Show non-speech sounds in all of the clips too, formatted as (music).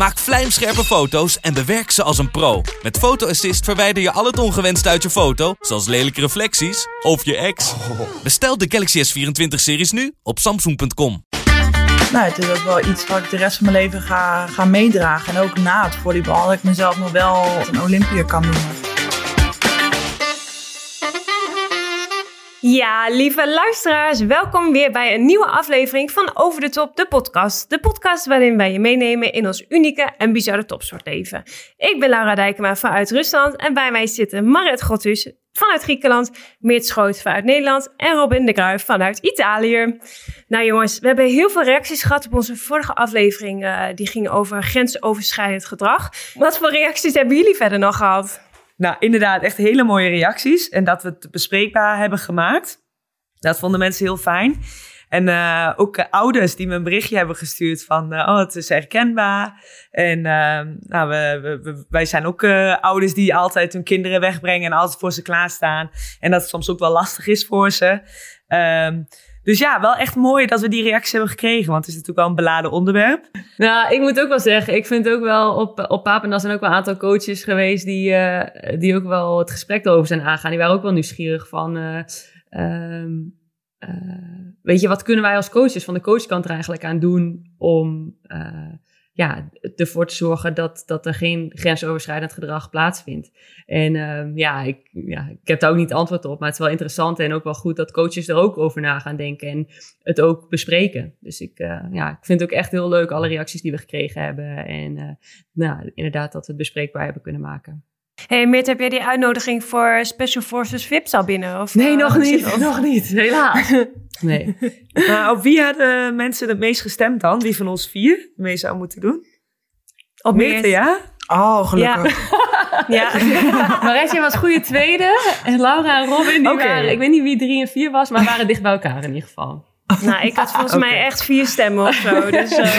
Maak vlijmscherpe foto's en bewerk ze als een pro. Met Photo Assist verwijder je al het ongewenst uit je foto, zoals lelijke reflecties of je ex. Bestel de Galaxy S24-series nu op samsung.com. Nou, het is ook wel iets wat ik de rest van mijn leven ga, ga meedragen. En ook na het volleybal, dat ik mezelf nog wel een Olympiër kan noemen. Ja, lieve luisteraars, welkom weer bij een nieuwe aflevering van Over de Top, de podcast. De podcast waarin wij je meenemen in ons unieke en bizarre topsportleven. Ik ben Laura Dijkema vanuit Rusland en bij mij zitten Marit Gottus vanuit Griekenland, Meert Schoot vanuit Nederland en Robin de Kruijf vanuit Italië. Nou jongens, we hebben heel veel reacties gehad op onze vorige aflevering. Uh, die ging over grensoverschrijdend gedrag. Wat voor reacties hebben jullie verder nog gehad? Nou, inderdaad, echt hele mooie reacties. En dat we het bespreekbaar hebben gemaakt. Dat vonden mensen heel fijn. En uh, ook uh, ouders die me een berichtje hebben gestuurd van, uh, oh, het is herkenbaar. En ehm, nou, we, we, wij zijn ook ouders die altijd hun kinderen wegbrengen en altijd voor ze klaarstaan. En dat het soms ook wel lastig is voor ze. Um, dus ja, wel echt mooi dat we die reacties hebben gekregen. Want het is natuurlijk wel een beladen onderwerp. Nou, ik moet ook wel zeggen, ik vind ook wel op, op Papendas zijn ook wel een aantal coaches geweest die, uh, die ook wel het gesprek erover zijn aangaan. Die waren ook wel nieuwsgierig van, uh, uh, weet je, wat kunnen wij als coaches van de coachkant er eigenlijk aan doen om ja, ervoor te zorgen dat, dat er geen grensoverschrijdend gedrag plaatsvindt. En uh, ja, ik, ja, ik heb daar ook niet antwoord op, maar het is wel interessant en ook wel goed dat coaches er ook over na gaan denken en het ook bespreken. Dus ik, uh, ja, ik vind het ook echt heel leuk, alle reacties die we gekregen hebben. En uh, nou, inderdaad dat we het bespreekbaar hebben kunnen maken. Hey Meert, heb jij die uitnodiging voor Special Forces VIPs al binnen? Of, nee, nog niet. Nog (laughs) niet, helaas. (laughs) Nee. maar op wie hadden mensen het meest gestemd dan? Wie van ons vier mee zou moeten doen? Op Meert, ja? Oh, gelukkig. Ja. (laughs) ja. Was goede tweede. En Laura en Robin, die okay. waren, ik weet niet wie drie en vier was, maar waren dicht bij elkaar in ieder geval. Nou, ik had volgens okay. (laughs) mij echt vier stemmen of zo. Dus, uh... (laughs)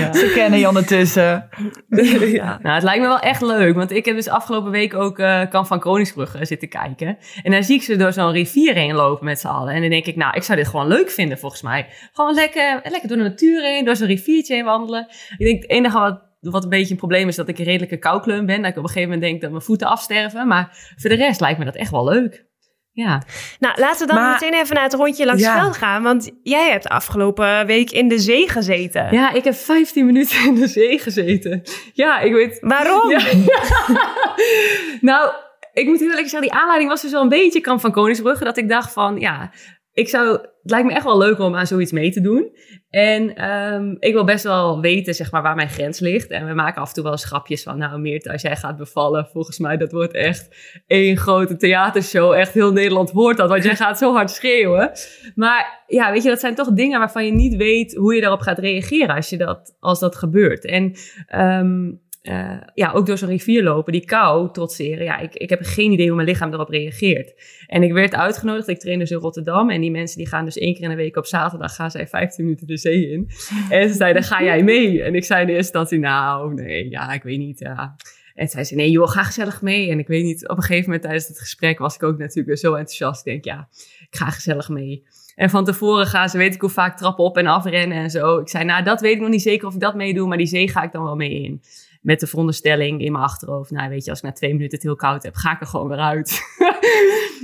ja. Ze kennen je ondertussen. (laughs) ja. Nou, het lijkt me wel echt leuk. Want ik heb dus afgelopen week ook uh, Kamp van Koningsbrugge zitten kijken. En dan zie ik ze door zo'n rivier heen lopen met z'n allen. En dan denk ik, nou, ik zou dit gewoon leuk vinden volgens mij. Gewoon lekker, lekker door de natuur heen, door zo'n riviertje heen wandelen. Ik denk, het enige wat wat een beetje een probleem is dat ik een redelijke koukleun ben. Dat ik op een gegeven moment denk dat mijn voeten afsterven. Maar voor de rest lijkt me dat echt wel leuk. Ja. Nou, laten we dan maar, meteen even naar het rondje langs ja. het veld gaan. Want jij hebt afgelopen week in de zee gezeten. Ja, ik heb 15 minuten in de zee gezeten. Ja, ik weet... Waarom? Ja. (laughs) nou, ik moet eerlijk zeggen, die aanleiding was dus wel een beetje kamp van Koningsbrugge. Dat ik dacht van, ja, ik zou, het lijkt me echt wel leuk om aan zoiets mee te doen. En um, ik wil best wel weten, zeg maar, waar mijn grens ligt. En we maken af en toe wel eens grapjes van, nou Meert, als jij gaat bevallen, volgens mij, dat wordt echt één grote theatershow. Echt heel Nederland hoort dat, want jij gaat zo hard schreeuwen. Maar ja, weet je, dat zijn toch dingen waarvan je niet weet hoe je daarop gaat reageren als, je dat, als dat gebeurt. En um, uh, ja, ook door zo'n rivier lopen, die kou trotseren. Ja, ik, ik heb geen idee hoe mijn lichaam erop reageert. En ik werd uitgenodigd, ik train dus in Rotterdam. En die mensen die gaan dus één keer in de week op zaterdag, gaan zij 15 minuten de zee in. En ze zeiden, ga jij mee? En ik zei in eerste instantie, nou, nee, ja, ik weet niet, ja. En zei ze, nee joh, ga gezellig mee. En ik weet niet, op een gegeven moment tijdens het gesprek was ik ook natuurlijk zo enthousiast. Ik denk, ja, ik ga gezellig mee. En van tevoren gaan ze, weet ik hoe vaak, trappen op en afrennen en zo. Ik zei, nou, dat weet ik nog niet zeker of ik dat meedoe, maar die zee ga ik dan wel mee in met de veronderstelling in mijn achterhoofd, nou weet je, als ik na twee minuten het heel koud heb, ga ik er gewoon weer uit.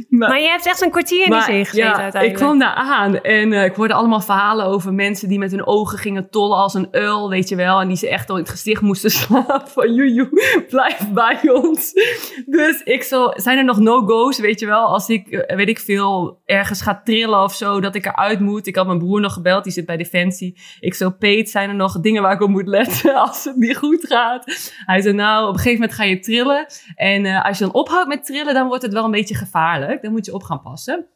Maar, maar, je hebt echt een kwartier in de zee gezeten ja, uiteindelijk. ik kwam daar aan en uh, ik hoorde allemaal verhalen over mensen die met hun ogen gingen tollen als een uil, weet je wel. En die ze echt al in het gezicht moesten (laughs) slaan van joejoe, blijf bij ons. Dus ik zo, zijn er nog no-go's, weet je wel, als ik, uh, weet ik veel, ergens ga trillen of zo, dat ik eruit moet. Ik had mijn broer nog gebeld, die zit bij Defensie. Ik zo, Peet, zijn er nog dingen waar ik op moet letten (laughs) als het niet goed gaat? Hij zei, nou, op een gegeven moment ga je trillen. En uh, als je dan ophoudt met trillen, dan wordt het wel een beetje gevaarlijk. Dan moet je op gaan passen.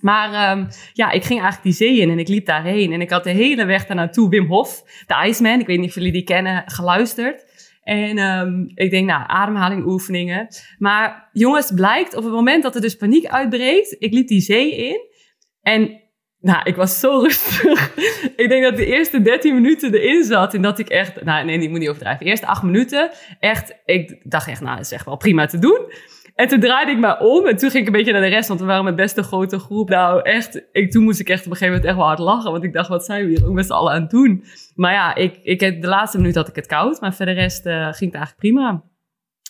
Maar um, ja, ik ging eigenlijk die zee in en ik liep daarheen. En ik had de hele weg daar naartoe Wim Hof, de Iceman, ik weet niet of jullie die kennen, geluisterd. En um, ik denk, nou, ademhaling oefeningen. Maar jongens, blijkt op het moment dat er dus paniek uitbreekt, ik liep die zee in. En Nou, ik was zo (laughs) rustig. ik denk dat de eerste 13 minuten erin zat. En dat ik echt. Nou, nee, ik moet niet overdrijven. Eerste 8 minuten. Echt. Ik dacht echt, nou, dat is echt wel prima te doen. En toen draaide ik me om. En toen ging ik een beetje naar de rest. Want we waren met best een grote groep. Nou, echt. Ik, toen moest ik echt op een gegeven moment echt wel hard lachen. Want ik dacht, wat zijn we hier ook met z'n allen aan het doen? Maar ja, ik, ik, de laatste minuut had ik het koud. Maar verder rest uh, ging het eigenlijk prima.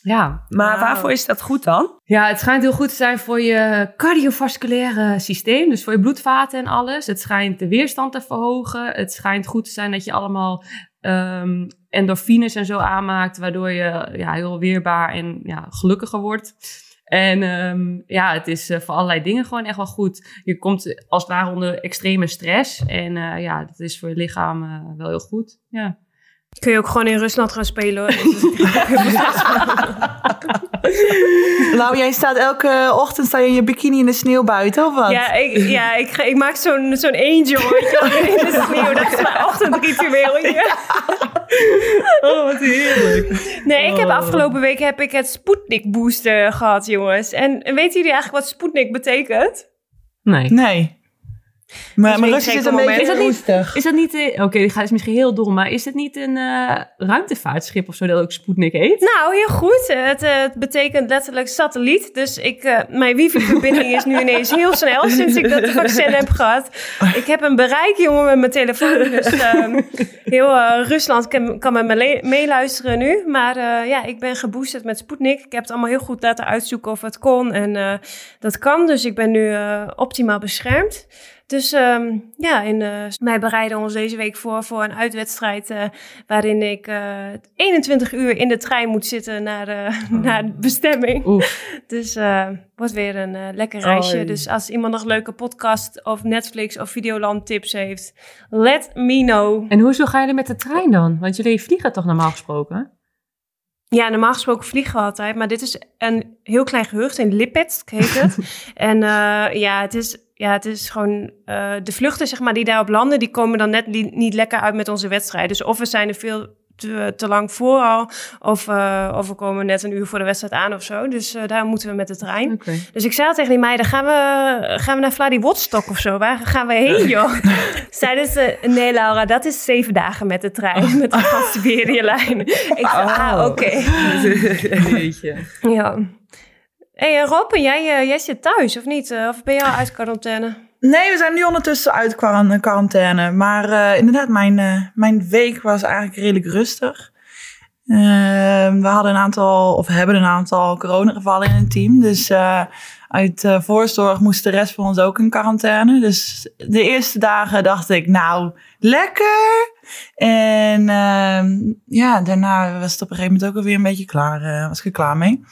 Ja. Maar wow. waarvoor is dat goed dan? Ja, het schijnt heel goed te zijn voor je cardiovasculaire systeem. Dus voor je bloedvaten en alles. Het schijnt de weerstand te verhogen. Het schijnt goed te zijn dat je allemaal um, endorfines en zo aanmaakt. Waardoor je ja, heel weerbaar en ja, gelukkiger wordt. En um, ja, het is uh, voor allerlei dingen gewoon echt wel goed. Je komt als het ware onder extreme stress. En uh, ja, dat is voor je lichaam uh, wel heel goed. Ja. Kun je ook gewoon in Rusland gaan spelen hoor. nou, (laughs) jij staat elke ochtend sta je in je bikini in de sneeuw buiten, of wat? Ja, ik, ja, ik, ik maak zo'n zo'n angel in de sneeuw. Dat is mijn ochtendritueel. (laughs) Oh, wat heerlijk. Nee, ik heb afgelopen week heb ik het Sputnik booster gehad, jongens. En weten jullie eigenlijk wat Sputnik betekent? Nee. Nee. Maar, maar Rusland is een beetje is dat niet, is dat niet uh, oké, okay, dit is misschien heel dom, maar is het niet een uh, ruimtevaartschip of zo dat ook Sputnik heet? Nou, heel goed. Het, uh, het betekent letterlijk satelliet. Dus ik, mijn wifi-verbinding is nu ineens heel snel sinds ik dat vaccin heb gehad. Ik heb een bereik, jongen, met mijn telefoon. Dus ehm, heel Rusland kan, kan met me meeluisteren nu. Maar ja, ik ben geboosterd met Sputnik. Ik heb het allemaal heel goed laten uitzoeken of het kon. En dat kan, dus ik ben nu optimaal beschermd. Dus um, ja, uh, wij bereiden ons deze week voor voor een uitwedstrijd uh, waarin ik uh, 21 uur in de trein moet zitten naar, oh. (laughs) naar de bestemming. Oef. Dus wordt weer een lekker reisje. Dus als iemand nog leuke podcast of Netflix of Videoland tips heeft, let me know. En hoezo ga je met de trein dan? Want jullie vliegen toch normaal gesproken? Ja, normaal gesproken vliegen we altijd, maar dit is een heel klein gehucht in Lipetsk heet het. (laughs) en ja, het is ja, het is gewoon uh, de vluchten zeg maar, die daarop landen, die komen dan net li- niet lekker uit met onze wedstrijd. Dus of we zijn er veel te, te lang voor al, of, uh, of we komen net een uur voor de wedstrijd aan of zo. Dus uh, daar moeten we met de trein. Okay. Dus ik zei al tegen die meiden, gaan we, gaan we naar Vladivostok of zo? Waar gaan we heen, (laughs) joh? Zeiden ze, nee Laura, dat is zeven dagen met de trein, met de Trans-Siberië-lijn. ik zei, oh. ah, oké. (laughs) Okay. ja. Hey, Rob, en jij, uh, jij zit thuis of niet? Uh, of ben al uit quarantaine? Nee, we zijn nu ondertussen uit quarantaine. Maar inderdaad, mijn, mijn week was eigenlijk redelijk rustig. we hadden een aantal, of hebben een aantal coronagevallen in het team. Dus uit voorzorg moest de rest van ons ook in quarantaine. Dus de eerste dagen dacht ik, nou, lekker. En uh, ja, daarna was het op een gegeven moment ook alweer een beetje klaar. Uh, was ik er klaar mee.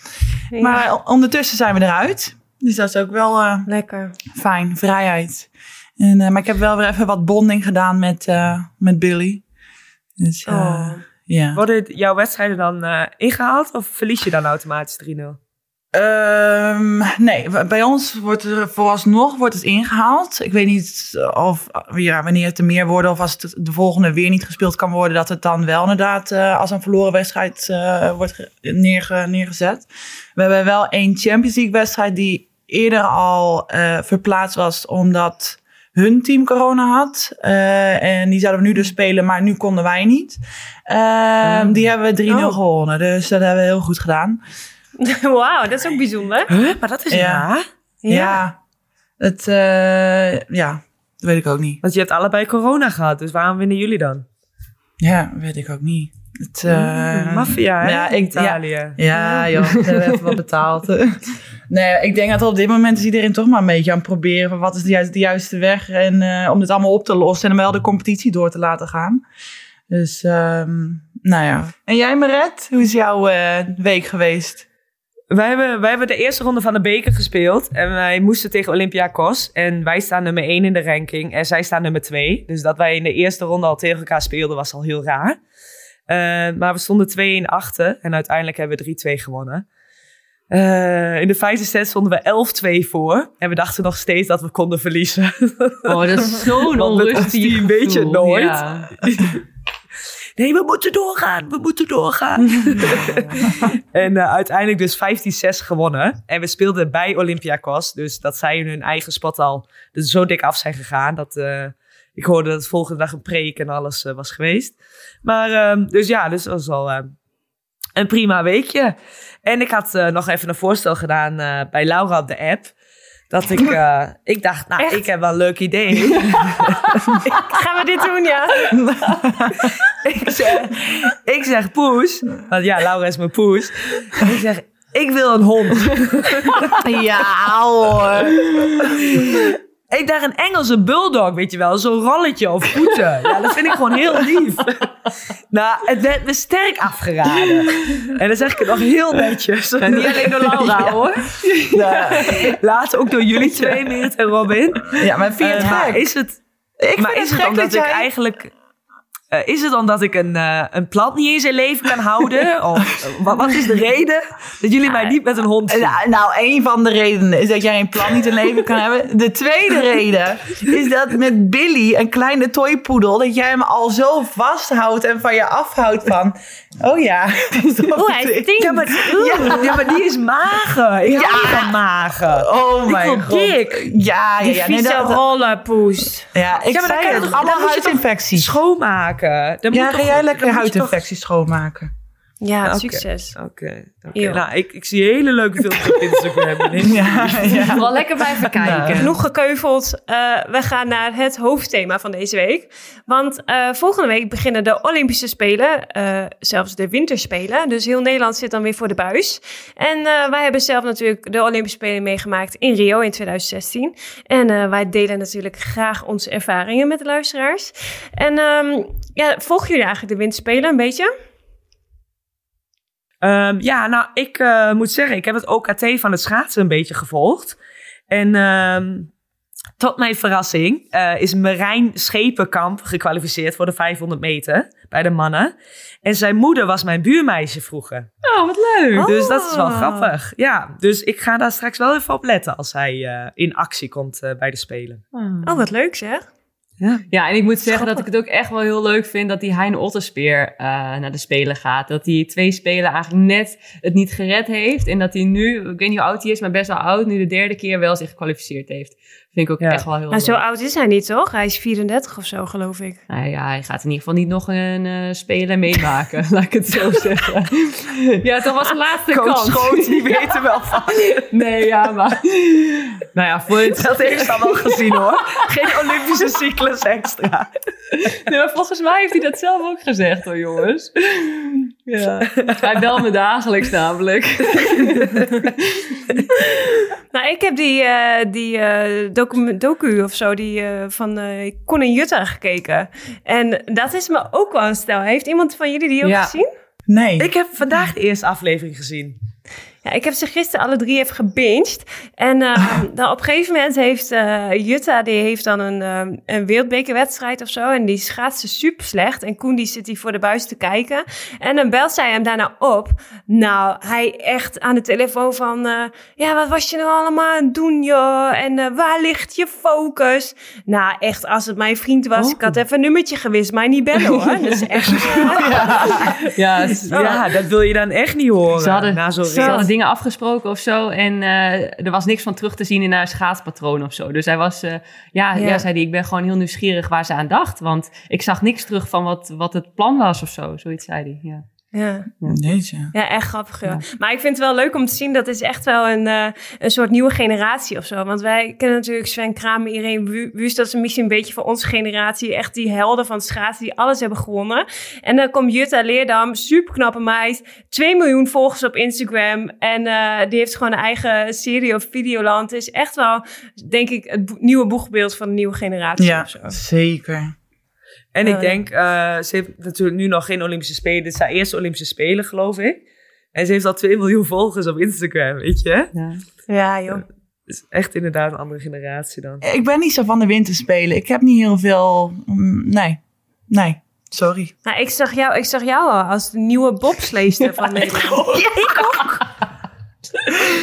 Ja. Maar ondertussen zijn we eruit. Dus dat is ook wel uh, lekker. Fijn, vrijheid. En, maar ik heb wel weer even wat bonding gedaan met, met Billy. Dus oh. ja. Worden jouw wedstrijden dan ingehaald of verlies je dan automatisch 3-0? Um, nee, bij ons wordt er vooralsnog wordt het ingehaald. Ik weet niet of ja, wanneer het er meer worden of als het de volgende weer niet gespeeld kan worden, dat het dan wel inderdaad uh, als een verloren wedstrijd uh, wordt neerge, neergezet. We hebben wel één Champions League wedstrijd die eerder al uh, verplaatst was omdat hun team corona had. en die zouden we nu dus spelen, maar nu konden wij niet. Mm. Die hebben we 3-0 oh. gewonnen, dus dat hebben we heel goed gedaan. (laughs) Wauw, dat is ook bijzonder. Huh? Maar dat is ja. Ja. ja. Het, uh, ja, dat weet ik ook niet. Want je hebt allebei corona gehad, dus waarom winnen jullie dan? Ja, weet ik ook niet. Het, uh, Maffia, hè? Ja, ik, Italië. Ja, ja joh, we hebben wat (laughs) betaald. (laughs) nee, ik denk dat op dit moment is iedereen toch maar een beetje aan het proberen van wat is de juiste, de juiste weg en uh, om dit allemaal op te lossen en wel de competitie door te laten gaan. Dus, um, nou ja. En jij, Maret, hoe is jouw uh, week geweest? Wij hebben, wij hebben de eerste ronde van de beker gespeeld. En wij moesten tegen Olympiakos. En wij staan nummer 1 in de ranking. En zij staan nummer 2. Dus dat wij in de eerste ronde al tegen elkaar speelden was al heel raar. Uh, maar we stonden 2-1 achter. En uiteindelijk hebben we 3-2 gewonnen. Uh, in de vijfde set stonden we 11-2 voor. En we dachten nog steeds dat we konden verliezen. Oh, dat is (laughs) zo'n onrustig een beetje nooit. Ja. (laughs) nee, we moeten doorgaan, we moeten doorgaan. (laughs) en eh, uiteindelijk dus 15-6 gewonnen. En we speelden bij Olympiakos, dus dat zij hun eigen spot al dus zo dik af zijn gegaan. Dat, eh, ik hoorde dat de volgende dag een preek en alles eh, was geweest. Maar, ehm, dus ja, dus dat was al een prima weekje. En ik had nog even een voorstel gedaan bij Laura op de app. Dat ik, eh, ik dacht, nou, Echt? ik heb wel een leuk idee. (laughs) (laughs) Gaan we dit doen, ja? (laughs) ik, zeg, ik zeg poes, want ja, Laura is mijn poes. Ik zeg, ik wil een hond. Ja hoor. Ik dacht een Engelse bulldog, weet je wel. Zo'n rolletje of voeten. (laughs) Ja, dat vind ik gewoon heel lief. Nou, het werd me sterk afgeraden. En dan zeg ik het nog heel netjes. En niet alleen door Laura, Ja. hoor. Later ook door jullie twee, Meert en Robin. Ja, maar vind je het Eh, is het, Ik maar vind is het het gek omdat dat ik eigenlijk... eh, is het omdat ik een, eh, een plant niet in zijn leven kan houden? (laughs) Of eh, wat, wat is de reden dat jullie mij niet met een hond zien? Nou, nou, een van de redenen is dat jij een plan niet in leven kan hebben. De tweede reden is dat met Billy, een kleine toypoedel, dat jij hem al zo vasthoudt en van je afhoudt van... Oh ja. (laughs) Oeh, hij stinkt. Ja, maar, ja, ja, maar die is mager. Ik hou Ja. niet van mager. Oh Ik mijn god. dik. Ja, ja, Die ja. Nee, vieze dat, rollenpoes. ja, ik Ja, maar dan zei het. toch- allemaal huidinfecties. Schoonmaken. Dan Ja, moet ga toch- jij lekker huidinfecties schoonmaken? Ja, Oké. succes. Oké. oké. Eeuw. Nou, ik, ik zie hele leuke filmpjes op Instagram. (laughs) Ja, ja. (laughs) Vooral lekker blijven kijken. Genoeg gekeuveld. Eh, we gaan naar het hoofdthema van deze week. Want eh, volgende week beginnen de Olympische Spelen. eh, zelfs de Winterspelen. Dus heel Nederland zit dan weer voor de buis. En eh, wij hebben zelf natuurlijk de Olympische Spelen meegemaakt in Rio in 2016. En eh, wij delen natuurlijk graag onze ervaringen met de luisteraars. En ehm, ja, volgen jullie eigenlijk de Winterspelen een beetje? Ehm, ja, nou, ik eh, moet zeggen, ik heb het OKT van het schaatsen een beetje gevolgd. En ehm, tot mijn verrassing eh, is Marijn Schepenkamp gekwalificeerd voor de 500 meter bij de mannen. En zijn moeder was mijn buurmeisje vroeger. Oh, wat leuk. Dus dat is wel Oh. grappig. Ja, dus ik ga daar straks wel even op letten als hij eh, in actie komt eh, bij de Spelen. Oh, wat leuk zeg. Ja, en ik moet zeggen dat ik het ook echt wel heel leuk vind dat die Hein Otterspeer eh, naar de Spelen gaat. Dat hij twee Spelen eigenlijk net het niet gered heeft. En dat hij nu, ik weet niet hoe oud hij is, maar best wel oud, nu de derde keer wel zich gekwalificeerd heeft. Vind ik ook Ja. echt wel heel Maar zo oud is hij niet, toch? Hij is 34 of zo, geloof ik. Nou ja, hij gaat in ieder geval niet nog een eh Spelen meemaken, (laughs) laat ik het zo (laughs) zeggen. ja, toch was de laatste Coach kans. Schoot, die (laughs) weet er wel van. Nee, ja, maar... nou ja, voor het... Dat heeft al wel gezien hoor. Geen Olympische cyclus extra. Nee, maar volgens mij heeft hij dat zelf ook gezegd hoor, jongens. Ja. Hij belt me dagelijks namelijk. Nou, ik heb die, eh, die eh, docu, docu of zo, die eh, van eh Con en Jutta gekeken. En dat is me ook wel een stel. Heeft iemand van jullie die ook Ja. gezien? Nee. Ik heb vandaag de eerste aflevering gezien. Ja, ik heb ze gisteren alle drie even gebinged. En eh, (laughs) dan op een gegeven moment heeft eh, Jutta, die heeft dan een, eh, een wereldbekerwedstrijd of zo. En die schaatst ze super slecht. En Koen die zit hier voor de buis te kijken. En dan belt zij hem daarna op. Nou, hij echt aan de telefoon van... eh, ja, wat was je nou allemaal aan het doen, joh? En eh, waar ligt je focus? Nou, echt, als het mijn vriend was... Ik had even een nummertje gewist, maar niet bellen, hoor. Dat is echt... (laughs) Ja, ze, Ja, dat wil je dan echt niet horen. Ze hadden- na zo'n. Dingen afgesproken of zo. En eh, er was niks van terug te zien in haar schaatspatroon of zo. Dus hij was, eh, ja, ja. Ja. zei hij, ik ben gewoon heel nieuwsgierig waar ze aan dacht. Want ik zag niks terug van wat, wat het plan was of zo. Zoiets zei hij, ja. Ja. Deze. Ja, echt grappig. Ja. Maar ik vind het wel leuk om te zien, dat is echt wel een, eh, een soort nieuwe generatie of zo. Want wij kennen natuurlijk Sven Kramer, Irene Wu- Wust, dat is misschien een beetje voor onze generatie. Echt die helden van schaatsen die alles hebben gewonnen. En dan komt Jutta Leerdam, super knappe meid, 2 miljoen volgers op Instagram. En eh, die heeft gewoon een eigen serie op Videoland. Het is echt wel, denk ik, het nieuwe boegbeeld van de nieuwe generatie Ja, of zo. zeker. En Ja. ik denk, eh, ze heeft natuurlijk nu nog geen Olympische Spelen. Dit is haar eerste Olympische Spelen, geloof ik. En ze heeft al 2 miljoen volgers op Instagram, weet je? ja. Ja, joh. is echt inderdaad een andere generatie dan. Ik ben niet zo van de winterspelen. Ik heb niet heel veel... mm, Nee. Nee. Sorry. Nou, ik zag jou, ik zag jou al als de nieuwe bobsleester van Nederland. (laughs)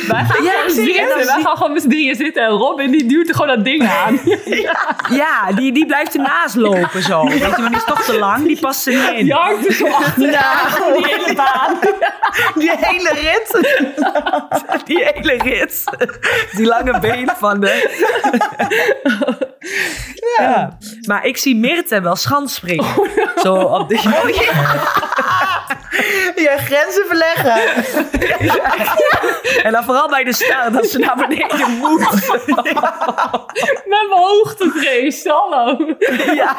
Wij gaan Ja, gewoon zitten. Wij gaan gewoon met z'n drieën zitten. En Robin die duwt er gewoon dat ding aan. (laughs) Ja, die, die blijft ernaast lopen zo. Weet je, maar die is toch te lang, die past niet in. Die hangt er zo achteraan. Die hele baan. Die hele rit. Die hele rit. Die lange benen van de... Ja. Maar ik zie Mirte wel schans springen. Zo op de... (laughs) Ja, grenzen verleggen. En dan vooral bij de stijl, dat ze naar beneden (laughs) moet. Met mijn hoogtevrees. Hallo. Ja.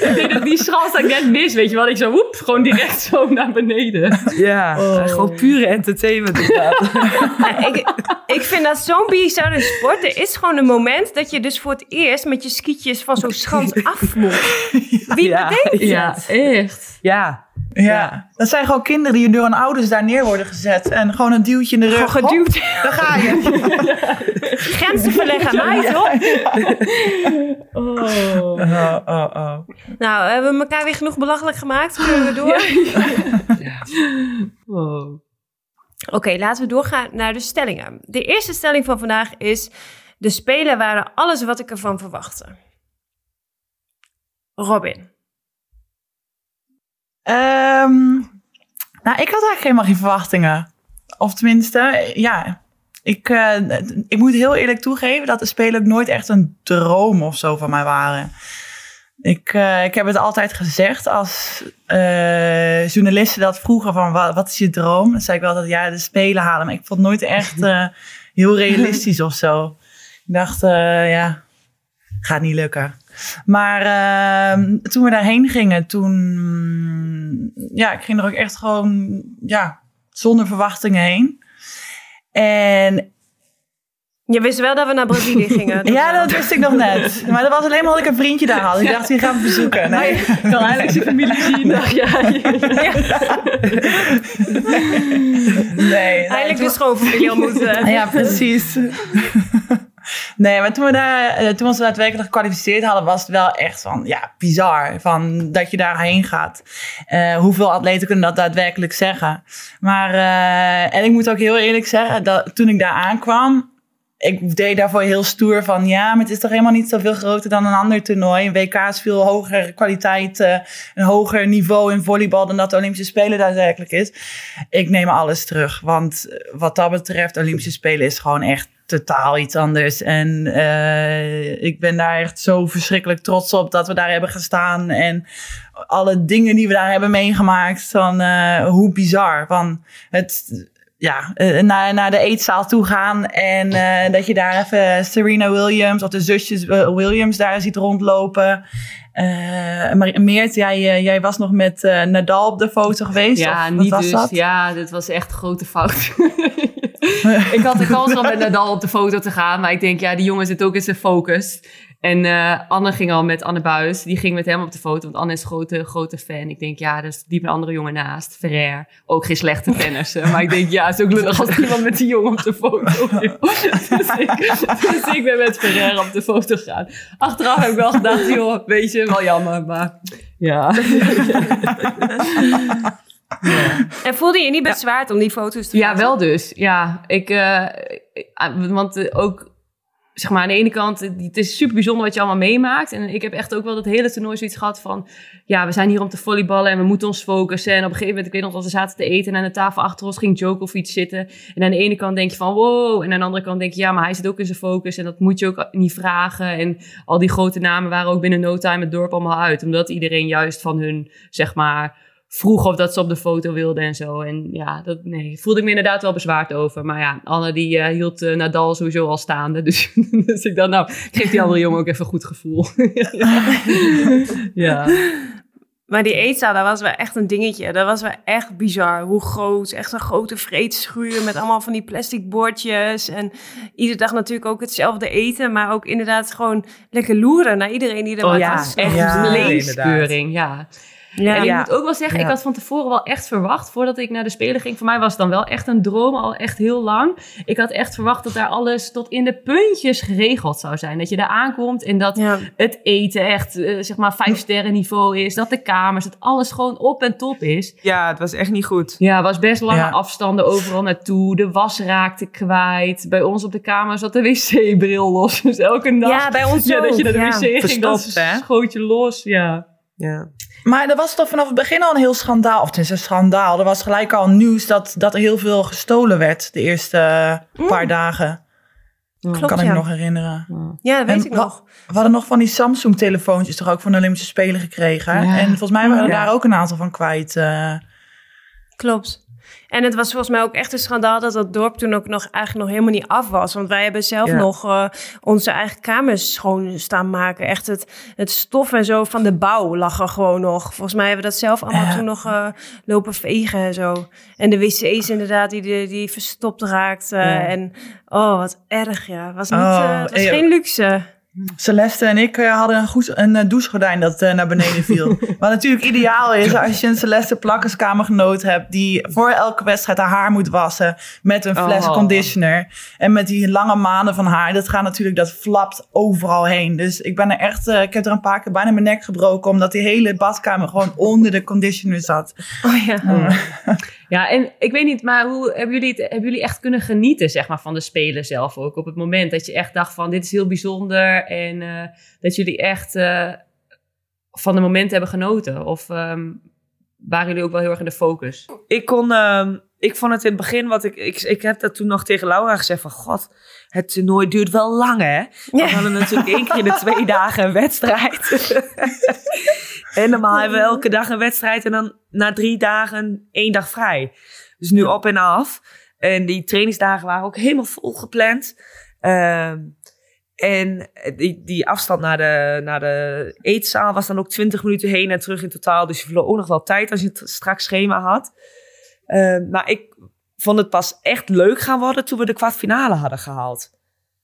Ik denk dat die schans dat ik net mis. Weet je wel. Ik zo woep. Gewoon direct zo naar beneden. Ja, gewoon pure entertainment inderdaad. Ja, ik, ik vind dat zo'n bizarre sport. Er is gewoon een moment dat je dus voor het eerst met je skietjes van zo'n schans (laughs) af moet. Wie Ja. bedenkt Ja, het? echt. Ja. Ja. Dat zijn gewoon kinderen die door hun ouders daar neer worden gezet. En gewoon een duwtje in de rug. Gewoon geduwd. Hop, daar ga je. (laughs) Grenzen verleggen, mij toch? (laughs) Oh. Oh, oh, oh. Nou, hebben we elkaar weer genoeg belachelijk gemaakt? Kunnen we door? Oh. Oké, laten we doorgaan naar de stellingen. De eerste stelling van vandaag is... De Spelen waren alles wat ik ervan verwachtte. Robin. Ehm, nou, ik had eigenlijk helemaal geen verwachtingen. Of tenminste, ja. Ik, eh, ik moet heel eerlijk toegeven dat de Spelen ook nooit echt een droom of zo van mij waren. Ik, eh, ik heb het altijd gezegd als eh, journalisten dat vroegen van wat, wat is je droom? Dan zei ik wel dat ja, de Spelen halen. Maar ik vond het nooit echt (laughs) heel realistisch of zo. Ik dacht, ja, gaat niet lukken. Maar ehm, toen we daarheen gingen, toen... Ja, ik ging er ook echt gewoon, ja, zonder verwachtingen heen. En Je wist wel dat we naar Brazilië (laughs) gingen. ja, dat wist ik nog net. Maar dat was alleen maar dat ik een vriendje daar had. Ik dacht, die gaan we bezoeken. Nee. Ik (laughs) kan eindelijk zijn familie zien. Dacht jij. Nee, nee, Eindelijk toen- de schoonfamilie ontmoeten. Ja, precies. Nee, maar toen we, daar, eh, toen we ons daadwerkelijk gekwalificeerd hadden, was het wel echt van, ja, bizar. Van dat je daarheen gaat. Eh, hoeveel atleten kunnen dat daadwerkelijk zeggen? Maar, eh, en ik moet ook heel eerlijk zeggen, dat toen ik daar aankwam, ik deed daarvoor heel stoer van, ja, maar het is toch helemaal niet zoveel groter dan een ander toernooi. Een WK is veel hogere kwaliteit, eh, een hoger niveau in volleybal dan dat de Olympische Spelen daadwerkelijk is. Ik neem alles terug, want eh, wat dat betreft, Olympische Spelen is gewoon echt totaal iets anders. En eh, ik ben daar echt zo verschrikkelijk trots op dat we daar hebben gestaan. En alle dingen die we daar hebben meegemaakt. Van hoe bizar. Van het, ja, eh, naar, naar de eetzaal toe gaan. En eh, dat je daar even Serena Williams of de zusjes eh, Williams daar ziet rondlopen. Maar Meert, jij, jij was nog met Nadal op de foto geweest? Ja, of niet was dus. dat? Ja, dit was echt een grote fout. (laughs) ik had de kans om met Nadal op de foto te gaan. Maar ik denk, ja, die jongen zit ook in zijn focus. En eh, Anne ging al met Anne Buis. Die ging met hem op de foto. Want Anne is een grote, grote fan. Ik denk, ja, er is diep een andere jongen naast. Ferrer. Ook geen slechte tennisser. maar ik denk, ja, het is ook lullig als iemand met die jongen op de foto dus, ik, dus ik ben met Ferrer op de foto gegaan. Achteraf heb ik wel gedacht, joh, weet je, wel jammer. Maar ja. En voelde je je niet bezwaard om die foto's te Ja, maken? wel dus. Ja, ik, eh, ik- want eh, ook, zeg maar, aan de ene kant, het is super bijzonder wat je allemaal meemaakt. En ik heb echt ook wel dat hele toernooi zoiets gehad van, ja, we zijn hier om te volleyballen en we moeten ons focussen. En op een gegeven moment, ik weet nog dat we zaten te eten en aan de tafel achter ons ging Djokovic zitten. En aan de ene kant denk je van, wow. En aan de andere kant denk je, ja, maar hij zit ook in zijn focus en dat moet je ook niet vragen. En al die grote namen waren ook binnen no time het dorp allemaal uit. Omdat iedereen juist van hun, zeg maar vroeg of dat ze op de foto wilden en zo. En ja, dat nee, voelde ik me inderdaad wel bezwaard over. Maar ja, Anne die eh, hield eh, Nadal sowieso al staande. (laughs) Dus, dus ik dacht, nou, ik geef die andere jongen ook even een goed gevoel. (laughs) ja. Maar die eetzaal, dat was wel echt een dingetje. Dat was wel echt bizar. Hoe groot. Echt een grote vreedschuur met allemaal van die plastic bordjes. En iedere dag natuurlijk ook hetzelfde eten. Maar ook inderdaad gewoon lekker loeren naar iedereen die er Oh maar ja, was. echt Ja, leeskeuring, ja. Ja. En ik Ja. moet ook wel zeggen, ik had van tevoren wel echt verwacht, voordat ik naar de Spelen ging. Voor mij was het dan wel echt een droom, al echt heel lang. Ik had echt verwacht dat daar alles tot in de puntjes geregeld zou zijn. Dat je daar aankomt en dat Ja. het eten echt, eh, zeg maar, vijf sterren niveau is. Dat de kamers, dat alles gewoon op en top is. Ja, het was echt niet goed. Ja, was best lange Ja. afstanden overal naartoe. De was raakte kwijt. Bij ons op de kamer zat de wc-bril los. Dus elke nacht. Ja, bij ons (laughs) Ja, dat je naar de wc ging, dat schoot je los. Ja. Ja. Maar er was toch vanaf het begin al een heel schandaal. Of het is een schandaal. Er was gelijk al nieuws dat, dat er heel veel gestolen werd de eerste eh, paar dagen. Klopt, kan ik ja. me nog herinneren. Ja, dat weet En ik nog. We hadden nog van die Samsung-telefoontjes toch ook van de Olympische Spelen gekregen. Ja. En volgens mij waren er Ja. daar ook een aantal van kwijt. eh. Klopt. En het was volgens mij ook echt een schandaal dat dat dorp toen ook nog eigenlijk nog helemaal niet af was. Want wij hebben zelf Ja. nog eh, onze eigen kamers schoon staan maken. Echt het, het stof en zo van de bouw lag er gewoon nog. Volgens mij hebben we dat zelf allemaal Ja. toen nog eh, lopen vegen en zo. En de wc's inderdaad die, die, die verstopt raakten. Ja. En oh, wat erg ja. Het was, niet, Oh, eh, het was geen luxe. Celeste en ik eh, hadden een, goed, een eh, douchegordijn dat eh, naar beneden viel. (laughs) Wat natuurlijk ideaal is als je een Celeste plakkerskamergenoot hebt... die voor elke wedstrijd haar haar moet wassen met een fles Oh. conditioner. En met die lange manen van haar, dat gaat natuurlijk, dat flapt overal heen. Dus ik ben er echt, ik heb er een paar keer bijna mijn nek gebroken... omdat die hele badkamer gewoon onder de conditioner zat. Oh ja. (laughs) Ja, en ik weet niet, maar hoe hebben jullie, het, hebben jullie echt kunnen genieten zeg maar, van de Spelen zelf ook? Op het moment dat je echt dacht van dit is heel bijzonder en eh, dat jullie echt eh, van de momenten hebben genoten? Of ehm, waren jullie ook wel heel erg in de focus? Ik kon, ehm, ik vond het in het begin, wat ik, ik, ik heb dat toen nog tegen Laura gezegd van, god, het toernooi duurt wel lang hè. We Ja. hadden natuurlijk één keer in de twee (laughs) dagen een wedstrijd. (laughs) en normaal hebben we elke dag een wedstrijd en dan na drie dagen één dag vrij. Dus nu op en af. En die trainingsdagen waren ook helemaal vol gepland. Ehm, en die, die afstand naar de, naar de eetzaal was dan ook 20 minuten heen en terug in totaal. Dus je verloor ook nog wel tijd als je het straks schema had. Ehm, maar ik vond het pas echt leuk gaan worden toen we de kwartfinale hadden gehaald.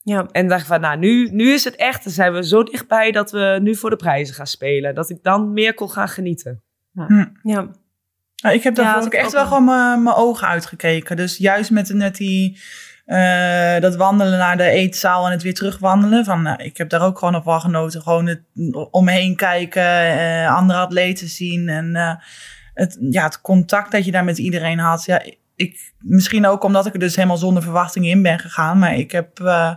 Ja. En dacht van, nou, nu, nu is het echt. Dan zijn we zo dichtbij dat we nu voor de prijzen gaan spelen. Dat ik dan meer kon gaan genieten. ja. Nou, ik heb Ja, daarvoor ook ik echt ook wel gewoon mijn mijn ogen uitgekeken. Dus juist met, met die, eh, dat wandelen naar de eetzaal en het weer terugwandelen. Van, nou, ik heb daar ook gewoon op wel genoten. Gewoon het om me heen kijken, eh, andere atleten zien. En eh, het, ja, het contact dat je daar met iedereen had. Ja, ik, misschien ook omdat ik er dus helemaal zonder verwachting in ben gegaan. Maar ik heb eh,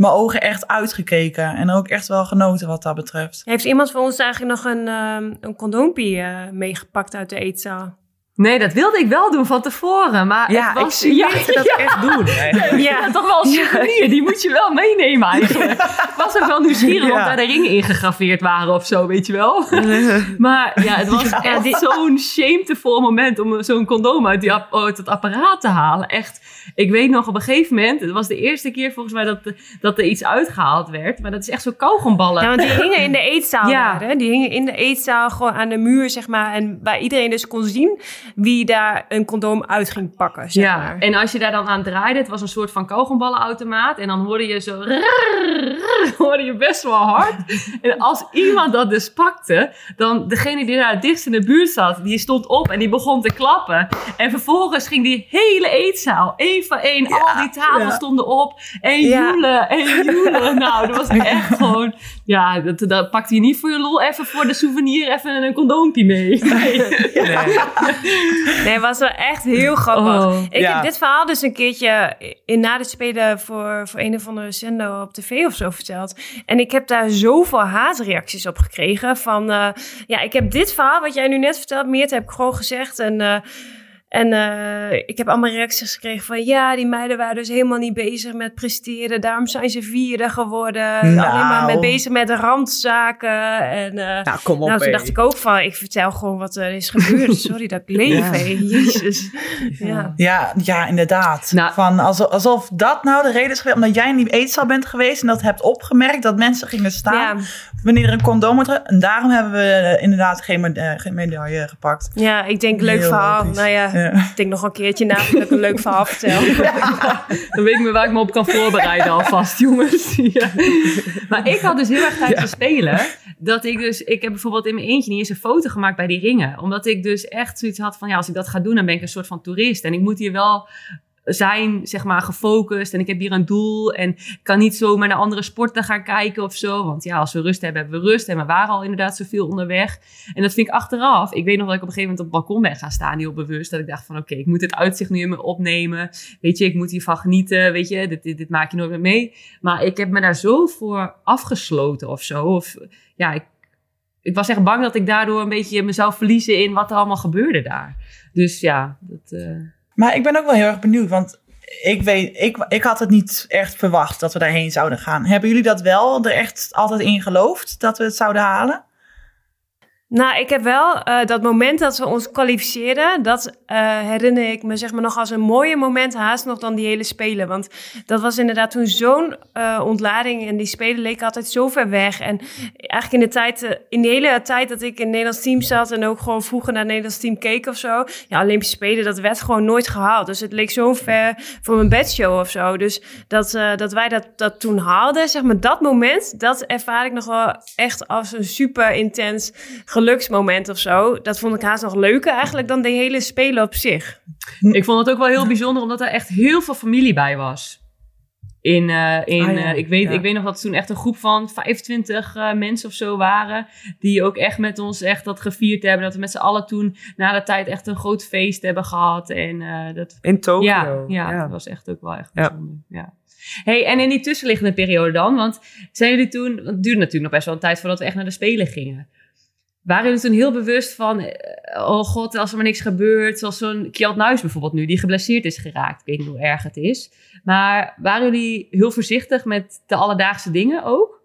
mijn ogen echt uitgekeken. En ook echt wel genoten wat dat betreft. Heeft iemand van ons eigenlijk nog een, ehm een condoompie eh, meegepakt uit de eetzaal? Nee, dat wilde ik wel doen van tevoren. Maar Ja, het ik was, zie ja, mensen dat echt doen. (laughs) eigenlijk. Ja, toch wel een souvenir. Die moet je wel meenemen eigenlijk. Ik was ook wel nieuwsgierig Ja. of daar de ringen ingegraveerd waren of zo, weet je wel. (laughs) Maar ja, het was echt zo'n shameful moment om zo'n condoom uit, die app- uit het apparaat te halen. Echt, ik weet nog op een gegeven moment, het was de eerste keer volgens mij dat, dat er iets uitgehaald werd. Maar dat is echt zo kauwgomballen. Ja, want die hingen in de (laughs) eetzaal Ja. daar, hè? Die hingen in de eetzaal gewoon aan de muur, zeg maar. En waar iedereen dus kon zien wie daar een condoom uit ging pakken, zeg ja, maar. en als je daar dan aan draaide, het was een soort van kauwgomballenautomaat. En dan hoorde je zo, hoorde je best wel hard. En als iemand dat dus pakte, dan degene die daar het dichtst in de buurt zat, die stond op en die begon te klappen. En vervolgens ging die hele eetzaal, één voor één, al die tafels ja. stonden op. En joelen, en joelen. Nou, dat was echt gewoon, ja, dat, dat pakte je niet voor je lol even voor de souvenir even een condoompje mee. Nee, (laughs) het was wel echt heel grappig. Oh, ik ja. heb dit verhaal dus een keertje in na de spelen voor, voor een of andere zender op tv of zo verteld. En ik heb daar zoveel haatreacties op gekregen. Van, eh, ja, ik heb dit verhaal wat jij nu net vertelt, Meert, heb ik gewoon gezegd. En, eh, en eh, ik heb allemaal reacties gekregen van, ja, die meiden waren dus helemaal niet bezig met presteren. Daarom zijn ze vierde geworden. Nou. Alleen maar met bezig met randzaken. En, eh, Nou, kom op. nou, toen dacht ik ook van, ik vertel gewoon wat er is gebeurd. (laughs) Sorry dat ik leef, Ja. Jezus. Ja. Ja, ja inderdaad. Nou- Van alsof, alsof dat nou de reden is geweest, omdat jij in die eetzaal bent geweest en dat hebt opgemerkt, dat mensen gingen staan Ja. wanneer er een condoom wordt. En daarom hebben we eh, inderdaad geen, geen medaille gepakt. ja, ik denk leuk Heel verhaal. logisch. Nou ja, Ja. ik denk nog een keertje na dat ik een leuk verhaal vertel. (laughs) Dan weet ik me waar ik me op kan voorbereiden alvast, jongens. (laughs) Ja. Maar ik had dus heel erg tijdens de spelen. dat ik dus, ik heb bijvoorbeeld in mijn eentje niet eens een foto gemaakt bij die ringen. Omdat ik dus echt zoiets had van, ja, als ik dat ga doen, dan ben ik een soort van toerist. En ik moet hier wel zijn, zeg maar, gefocust. En ik heb hier een doel. En kan niet zomaar naar andere sporten gaan kijken of zo. Want ja, als we rust hebben, hebben we rust. En we waren al inderdaad zoveel onderweg. En dat vind ik achteraf. Ik weet nog dat ik op een gegeven moment op het balkon ben gaan staan, heel bewust. Dat ik dacht van, oké, ik moet het uitzicht nu in me opnemen. Weet je, ik moet hiervan genieten. Weet je, dit, dit, maak je nooit meer mee. Maar ik heb me daar zo voor afgesloten of zo. Of ja, ik, ik was echt bang dat ik daardoor een beetje mezelf verliezen in wat er allemaal gebeurde daar. Dus ja, dat... eh, Maar ik ben ook wel heel erg benieuwd, want ik, weet, ik, ik had het niet echt verwacht dat we daarheen zouden gaan. Hebben jullie dat wel er echt altijd in geloofd dat we het zouden halen? Nou, ik heb wel eh, dat moment dat we ons kwalificeerden, dat eh, herinner ik me zeg maar nog als een mooier moment haast nog dan die hele Spelen. Want dat was inderdaad toen zo'n eh, ontlading en die Spelen leken altijd zo ver weg. En eigenlijk in de tijd, in de hele tijd dat ik in het Nederlands team zat en ook gewoon vroeger naar het Nederlands team keek of zo. Ja, Olympische Spelen, dat werd gewoon nooit gehaald. Dus het leek zo ver voor mijn bedshow of zo. Dus dat, dat wij dat, dat toen haalden, zeg maar dat moment, dat ervaar ik nog wel echt als een super intens geluksmoment of zo. Dat vond ik haast nog leuker eigenlijk dan de hele Spelen op zich. (laughs) Ik vond het ook wel heel bijzonder, omdat er echt heel veel familie bij was. In, eh, in, Ah, ja. eh, ik, weet, Ja. ik weet nog dat toen echt een groep van 25 eh, mensen of zo waren. Die ook echt met ons echt dat gevierd hebben. Dat we met z'n allen toen na de tijd echt een groot feest hebben gehad. En eh, dat, In Tokio. ja, ja, dat was echt ook wel echt bijzonder. Ja. Hey, en in die tussenliggende periode dan, want zijn jullie toen, want het duurde natuurlijk nog best wel een tijd voordat we echt naar de Spelen gingen. Waren jullie toen heel bewust van, eh, oh god, als er maar niks gebeurt, zoals zo'n Kjeld Nuis bijvoorbeeld nu, die geblesseerd is geraakt. Ik weet niet hoe erg het is. Maar waren jullie heel voorzichtig met de alledaagse dingen ook?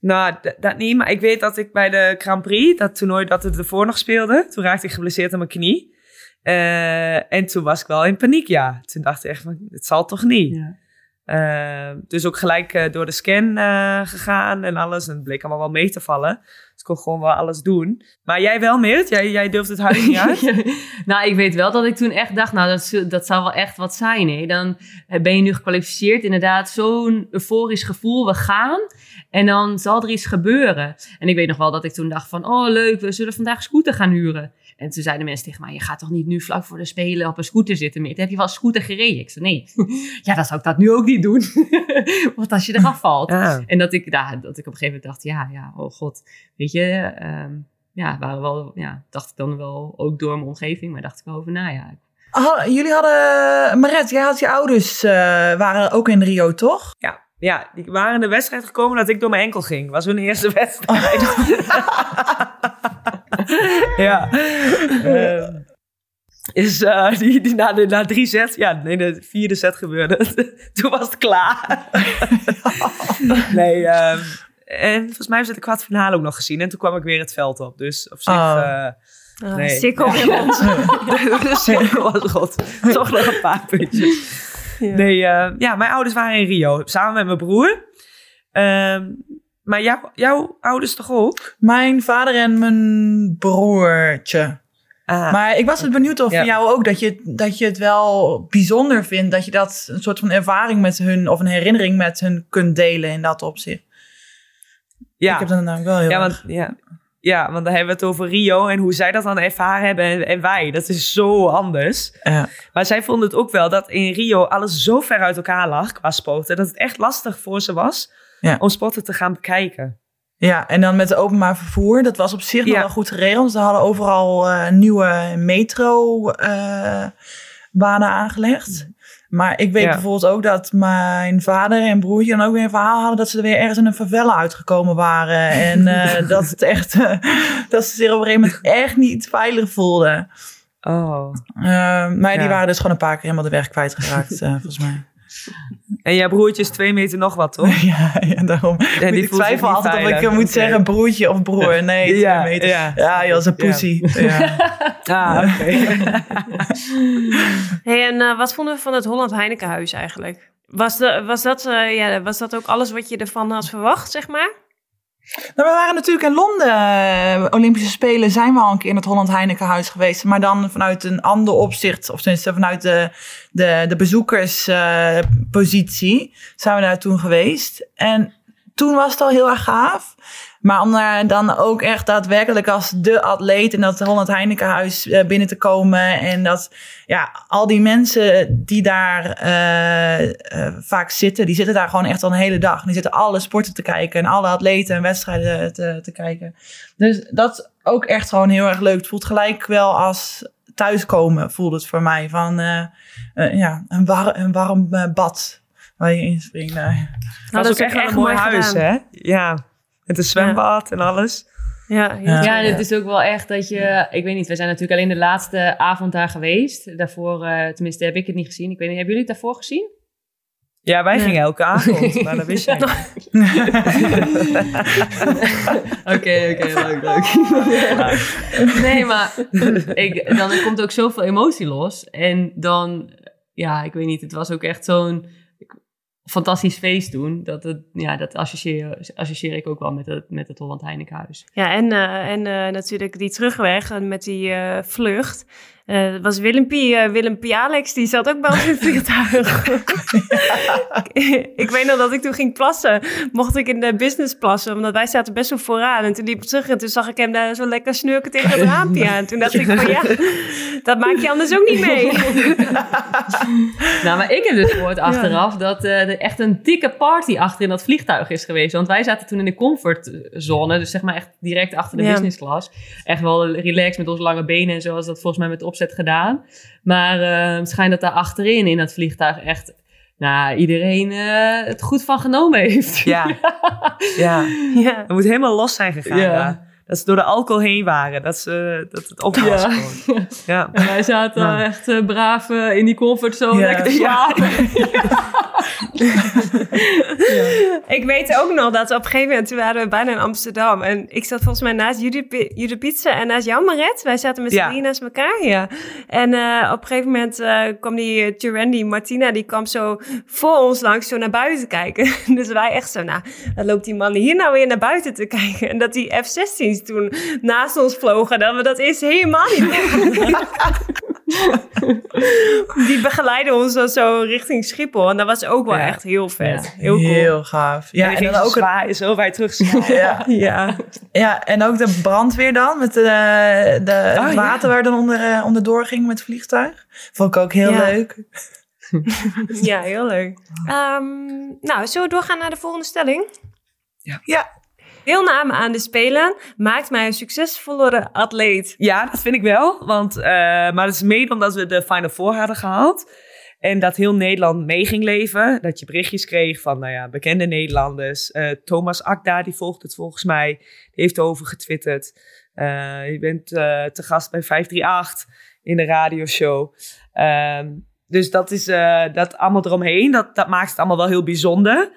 Nou, dat niet. Maar ik weet dat ik bij de Grand Prix, dat toernooi dat het ervoor nog speelde, toen raakte ik geblesseerd aan mijn knie. Eh, en toen was ik wel in paniek, ja. Toen dacht ik echt van, het zal toch niet. Ja. Eh, dus ook gelijk eh, door de scan eh, gegaan en alles. En het bleek allemaal wel mee te vallen. Dus ik kon gewoon wel alles doen. Maar jij wel, Meert? Jij, jij durft het huis niet uit? (laughs) nou, ik weet wel dat ik toen echt dacht, nou, dat, dat zou wel echt wat zijn. Hè? Dan eh, ben je nu gekwalificeerd. Inderdaad, zo'n euforisch gevoel. We gaan en dan zal er iets gebeuren. En ik weet nog wel dat ik toen dacht van, oh leuk, we zullen vandaag scooter gaan huren. En toen zeiden mensen tegen mij, je gaat toch niet nu vlak voor de Spelen op een scooter zitten meer? Heb je wel scooter gereden? Ik zei, nee. (laughs) ja, dan zou ik dat nu ook niet doen. (laughs) Want als je eraf valt. Ja. En dat ik, nou, dat ik op een gegeven moment dacht, ja, ja, oh god. Weet je, ehm, ja, waren wel, ja, dacht ik dan wel ook door mijn omgeving, maar dacht ik wel over na, ja. Ha- jullie hadden, Maret, jij had je ouders, eh, waren ook in Rio, toch? Ja, ja, die waren in de wedstrijd gekomen dat ik door mijn enkel ging. Was hun eerste wedstrijd. (laughs) (laughs) ja. Ehm, is eh, die, die na, de, na drie sets, ja, nee, de vierde set gebeurde het. (laughs) Toen was het klaar. (laughs) nee, ehm, en volgens mij hebben ze de kwartfinale ook nog gezien. En toen kwam ik weer het veld op. Dus op zich... Oh. eh, Uh, Nee. Sikkel rond. de cirkel was rot. Toch nog een paar puntjes. Nee, eh, ja, mijn ouders waren in Rio. Samen met mijn broer. Ehm, maar jou, jouw ouders toch ook? Mijn vader en mijn broertje. Ah, Maar ik was het benieuwd of Ja. van jou ook dat je, dat je het wel bijzonder vindt dat je dat een soort van ervaring met hun of een herinnering met hun kunt delen in dat opzicht. ja. Ik heb dat namelijk wel heel ja, erg. want, ja. ja, want dan hebben we het over Rio en hoe zij dat dan ervaren hebben en, en wij. Dat is zo anders. Ja. Maar zij vonden het ook wel dat in Rio alles zo ver uit elkaar lag qua sporten. Dat het echt lastig voor ze was Ja. om sporten te gaan bekijken. Ja, en dan met het openbaar vervoer. Dat was op zich nog Ja. wel goed geregeld. Ze hadden overal eh, nieuwe metro-banen aangelegd. Maar ik weet Ja. bijvoorbeeld ook dat mijn vader en broertje dan ook weer een verhaal hadden... dat ze er weer ergens in een favela uitgekomen waren. En eh, (laughs) dat, het echt, eh, dat ze zich op een gegeven moment echt niet veilig voelden. Oh. Eh, maar die waren dus gewoon een paar keer helemaal de weg kwijtgeraakt, eh volgens mij. En jouw broertje is twee meter nog wat, toch? (laughs) ja, ja, daarom. die ik twijfel altijd of ik moet zeggen broertje of broer. Nee, twee Ja, meter. ja. Ja, joh, dat is een poesie. (laughs) Ja. Ah, oké. (laughs) Hey, en eh, wat vonden we van het Holland Heinekenhuis eigenlijk? Was, de, was, dat, eh, ja, was dat ook alles wat je ervan had verwacht, zeg maar? Nou, we waren natuurlijk in Londen, eh, Olympische Spelen, zijn we al een keer in het Holland Heinekenhuis geweest. Maar dan vanuit een ander opzicht, of tenminste vanuit de, de, de bezoekerspositie, zijn we daar toen geweest. En toen was het al heel erg gaaf. Maar om daar dan ook echt daadwerkelijk als de atleet in dat Holland Heinekenhuis uh, binnen te komen. En dat ja, al die mensen die daar uh, uh, vaak zitten, die zitten daar gewoon echt al een hele dag. Die zitten alle sporten te kijken en alle atleten en wedstrijden te, te kijken. Dus dat is ook echt gewoon heel erg leuk. Het voelt gelijk wel als thuiskomen, voelde het voor mij. Van ja, een, war, een warm bad waar je inspringt. Nou, dat, dat is ook echt, echt een mooi huis, gedaan. hè? Ja. Met een zwembad en alles. Ja, ja, ja, het is ook wel echt dat je... Ik weet niet, we zijn natuurlijk alleen de laatste avond daar geweest. Daarvoor, uh, tenminste heb ik het niet gezien. Ik weet niet, hebben jullie het daarvoor gezien? Ja, wij gingen elke avond, maar dat wist jij (laughs) Oké, oké, leuk, leuk. nee, maar ik, dan komt ook zoveel emotie los. En dan, ja, ik weet niet, het was ook echt zo'n fantastisch feest doen. Dat, het, ja, dat associeer, associeer ik ook wel met het, met het Holland Heinekenhuis. Ja, en, uh, en uh, natuurlijk die terugweg met die uh, vlucht. Uh, was Willempie, uh, Willempie Alex, die zat ook bij ons in het vliegtuig. (laughs) ik weet nog dat ik toen ging plassen. Mocht ik in de business plassen, omdat wij zaten best wel vooraan. En toen liep ik terug en toen zag ik hem daar zo lekker snurken tegen het raampje aan. Toen dacht ik van ja, dat maak je anders ook niet mee. (laughs) nou, maar ik heb dus gehoord achteraf ja. dat uh, er echt een dikke party achter in dat vliegtuig is geweest. Want wij zaten toen in de comfortzone, dus zeg maar echt direct achter de ja. business class. Echt wel relaxed met onze lange benen en zoals dat volgens mij met de opzet gedaan. Maar uh, het schijnt dat daar achterin in dat vliegtuig echt nou, iedereen uh, het goed van genomen heeft. Ja, (laughs) ja. ja. Het moet helemaal los zijn gegaan. Ja. Dat ze door de alcohol heen waren. Dat, ze, dat het op was ja. gewoon. Ja. En wij zaten ja. echt uh, braaf uh, in die comfortzone ja. lekker te slapen. Ik weet ook nog dat op een gegeven moment, toen waren we bijna in Amsterdam. En ik zat volgens mij naast Judith Pizza en naast jou, Maret. Wij zaten met z'n ja. naast elkaar, ja. En uh, op een gegeven moment uh, kwam die Turendi, Martina, die kwam zo voor ons langs zo naar buiten kijken. (laughs) dus wij echt zo, nou, dan loopt die man hier nou weer naar buiten te kijken. En dat die F-16's toen naast ons vlogen, dat we dat eerst helemaal niet Die begeleiden ons dan zo richting Schiphol. En dat was ook wel ja. echt heel vet. Ja. Heel cool. Heel gaaf. Ja, en, en dan ook zwaar, zo wij terug. ja. ja. ja, en ook de brandweer dan. Met de, de oh, water waar dan onder, uh, onderdoor ging met het vliegtuig. Vond ik ook heel leuk. ja, heel leuk. Um, nou, zullen we doorgaan naar de volgende stelling? Ja. ja. Deelname aan de Spelen maakt mij een succesvollere atleet. Ja, dat vind ik wel. Want, uh, maar het is mede omdat we de Final Four hadden gehaald. En dat heel Nederland mee ging leven. Dat je berichtjes kreeg van nou ja, bekende Nederlanders. Uh, Thomas Akda, die volgt het volgens mij. Die heeft erover getwitterd. Uh, je bent te gast bij 538 in de radioshow. Um, dus dat is dat allemaal eromheen. Dat, dat maakt het allemaal wel heel bijzonder.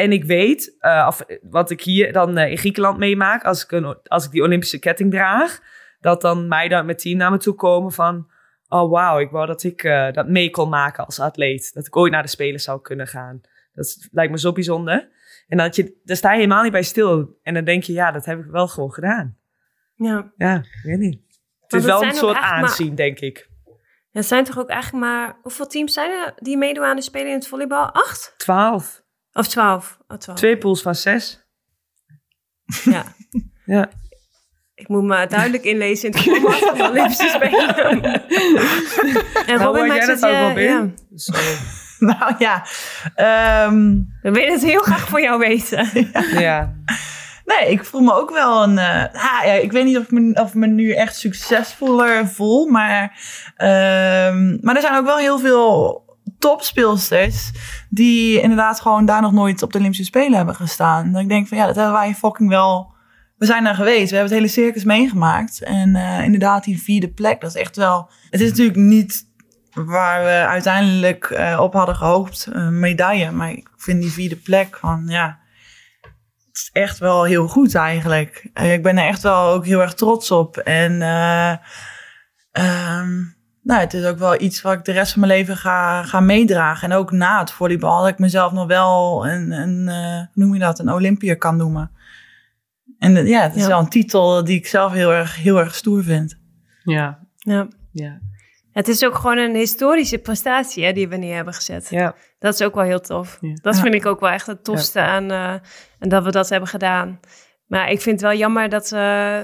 En ik weet, uh, of, wat ik hier dan uh, in Griekenland meemaak, als ik, een, als ik die Olympische ketting draag, dat dan mij daar met team naar me toe komen van, oh wauw, ik wou dat ik uh, dat mee kon maken als atleet. Dat ik ooit naar de Spelen zou kunnen gaan. Dat lijkt me zo bijzonder. En dat je, daar sta je helemaal niet bij stil. En dan denk je, ja, dat heb ik wel gewoon gedaan. Ja. Ja, ik weet niet. Het is wel een soort aanzien, maar... denk ik. Ja, zijn toch ook eigenlijk maar... Hoeveel teams zijn er die meedoen aan de Spelen in het volleybal? Acht? Twaalf. Of twaalf. Oh, Twee pools van zes. Ja. (laughs) ja. Ik moet me duidelijk inlezen in het programma van de Olympische Spelen. en nou, Robin maakt het... Ja, ja. (laughs) nou ja. Um... We willen het heel graag voor jou weten. (laughs) ja. Nee, ik voel me ook wel een. Uh, ja, ik weet niet of ik, me, of me nu echt succesvoller voel. Maar, um, maar er zijn ook wel heel veel topspeelsters die inderdaad gewoon daar nog nooit op de Olympische Spelen hebben gestaan. Dat ik denk van ja, dat hebben wij fucking wel. We zijn daar geweest, we hebben het hele circus meegemaakt. En uh, inderdaad, die vierde plek, dat is echt wel. Het is natuurlijk niet waar we uiteindelijk uh, op hadden gehoopt, een medaille. Maar ik vind die vierde plek van ja. Het is echt wel heel goed eigenlijk. Ik ben er echt wel ook heel erg trots op. En um, nou, het is ook wel iets wat ik de rest van mijn leven ga, ga meedragen. En ook na het volleybal, dat ik mezelf nog wel een, een uh, noem je dat, een Olympier kan noemen. En ja, het is wel een titel die ik zelf heel erg, heel erg stoer vind. Ja. Ja. ja. Het is ook gewoon een historische prestatie hè, die we neer hebben gezet. Ja. Dat is ook wel heel tof. Ja. Dat Ja. vind ik ook wel echt het tofste aan eh, en dat we dat hebben gedaan. Maar ik vind het wel jammer dat we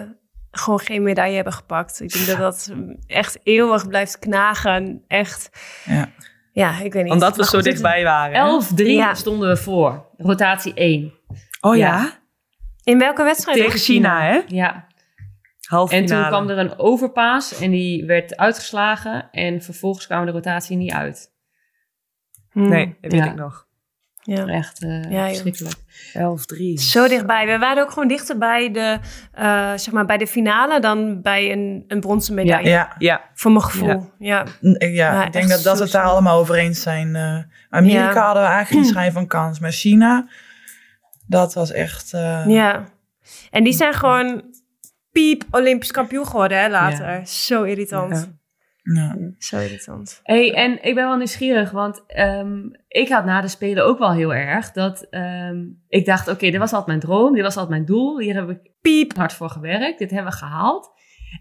gewoon geen medaille hebben gepakt. Ik denk dat dat echt eeuwig blijft knagen. Echt. Ja. Ja, ik weet niet. Omdat we Maar zo dichtbij waren. hè? 11-3 Ja. stonden we voor. Rotatie 1. Oh ja? Ja. In welke wedstrijd? Tegen China, hè? Ja. Half En toen kwam er een overpaas en die werd uitgeslagen. En vervolgens kwam de rotatie niet uit. Hmm, Nee, dat weet Ja. ik nog. Ja. Echt eh Ja, joh. verschrikkelijk. 11-3. Zo dichtbij. We waren ook gewoon dichter bij de, eh, zeg maar bij de finale dan bij een, een bronzen medaille. Ja, Ja, Voor mijn gevoel. Ja. ja, Ja, ik denk dat, dat we het daar allemaal over eens zijn. Eh, Amerika Ja. hadden we eigenlijk geen schijn van kans. Maar China, dat was echt... eh, ja. En die zijn gewoon piep Olympisch kampioen geworden hè, later. Zo irritant. Ja. ja. Zo irritant. Hey, en ik ben wel nieuwsgierig, want ehm, ik had na de Spelen ook wel heel erg dat ehm, ik dacht, oké, dit was altijd mijn droom, dit was altijd mijn doel, hier heb ik piep hard voor gewerkt, dit hebben we gehaald.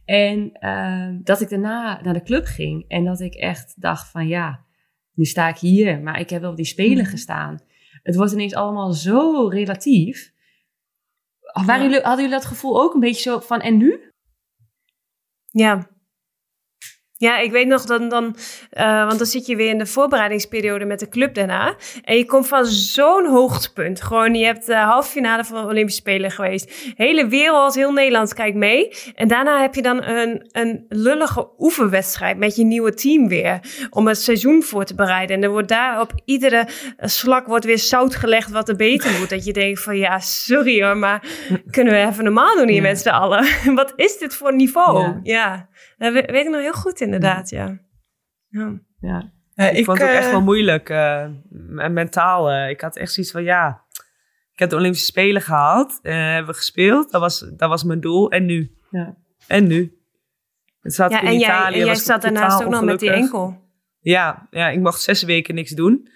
En ehm, dat ik daarna naar de club ging en dat ik echt dacht van ja, nu sta ik hier, maar ik heb wel op die Spelen gestaan. Het wordt ineens allemaal zo relatief. Waren jullie, hadden jullie dat gevoel ook een beetje zo van en nu? Ja. Ja, ik weet nog dan, dan eh, want dan zit je weer in de voorbereidingsperiode met de club daarna. En je komt van zo'n hoogtepunt. Gewoon, je hebt de halve finale van de Olympische Spelen geweest. Hele wereld, heel Nederland kijkt mee. En daarna heb je dan een, een lullige oefenwedstrijd met je nieuwe team weer. Om het seizoen voor te bereiden. En er wordt daar op iedere slak wordt weer zout gelegd wat er beter moet. Dat je denkt van, ja, sorry hoor, maar kunnen we even normaal doen hier met z'n allen? (laughs) wat is dit voor niveau? Ja. Ja. Dat we- weet ik nog heel goed inderdaad, ja. ja. Ja. Ja, ik, vond het ook eh, echt wel moeilijk. eh, en mentaal. eh, ik had echt zoiets van, ja... Ik heb de Olympische Spelen gehaald. eh, hebben we gespeeld. Dat was, dat was mijn doel. En nu? Ja. En nu? Het zat Ja, in en jij, Italië. en jij zat daarnaast ook nog met die enkel. Ja, ja, ik mocht zes weken niks doen.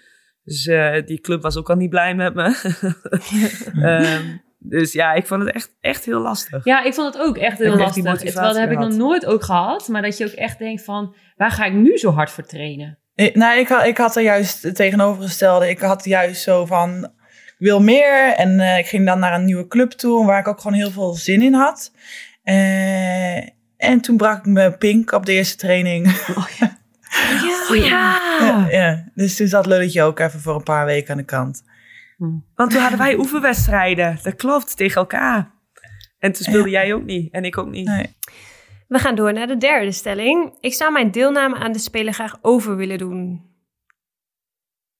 Dus eh, die club was ook al niet blij met me. (laughs) (laughs) Ehm, dus ja, ik vond het echt, echt heel lastig. Ja, ik vond het ook echt Ik heel echt lastig. Terwijl dat heb ik nog nooit ook gehad. Maar dat je ook echt denkt van, waar ga ik nu zo hard voor trainen? Eh, Nou, ik had, ik had er juist het tegenovergestelde. Ik had juist zo van, ik wil meer. En eh, ik ging dan naar een nieuwe club toe, waar ik ook gewoon heel veel zin in had. Eh, en toen brak ik me pink op de eerste training. (laughs) Ja, ja. ja, ja. Dus toen zat Lulletje ook even voor een paar weken aan de kant. Want toen hadden wij oefenwedstrijden. Dat klopt, tegen elkaar. En toen speelde jij ook niet. En ik ook niet. Nee. We gaan door naar de derde stelling. Ik zou mijn deelname aan de Spelen graag over willen doen.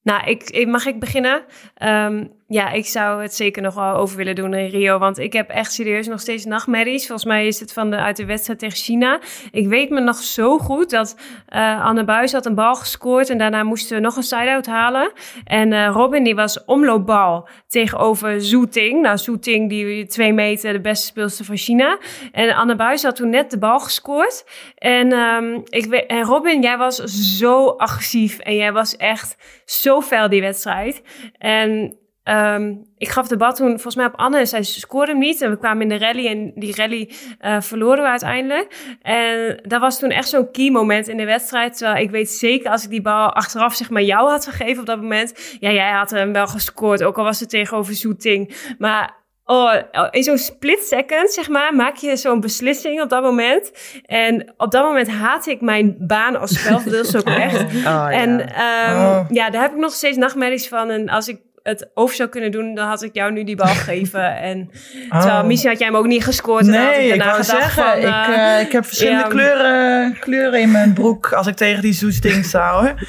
Nou, ik, ik- mag ik beginnen? Ehm, ja, ik zou het zeker nog wel over willen doen in Rio. Want ik heb echt serieus nog steeds nachtmerries. Volgens mij is het van de, uit de wedstrijd tegen China. Ik weet me nog zo goed dat eh, Anne Buis had een bal gescoord. En daarna moesten we nog een side-out halen. En eh, Robin die was omloopbal tegenover Zhu. Nou, Zhu die twee meter de beste speelster van China. En Anne Buis had toen net de bal gescoord. En, ehm, ik weet, en Robin, jij was zo agressief. En jij was echt zo fel die wedstrijd. En ehm, ik gaf de bal toen volgens mij op Anne. en Zij scoorde hem niet. En we kwamen in de rally. En die rally eh, verloren we uiteindelijk. En dat was toen echt zo'n key moment in de wedstrijd. Terwijl ik weet zeker als ik die bal achteraf zeg maar jou had gegeven op dat moment. Ja, jij had hem wel gescoord. Ook al was het tegenover Zoeting. Maar Oh, in zo'n split second, zeg maar, maak je zo'n beslissing op dat moment. En op dat moment haat ik mijn baan als (laughs) spelverdeelster ook echt. Oh, ja. En ehm, Oh. ja, daar heb ik nog steeds nachtmerries van. En als ik het over zou kunnen doen, dan had ik jou nu die bal (laughs) gegeven. En terwijl Oh. misschien had jij hem ook niet gescoord. En Nee, ik daarna wou gedacht zeggen, van, ik, eh, ik heb verschillende ja. kleuren, kleuren in mijn broek als ik tegen die zoetsting sta hoor. (laughs)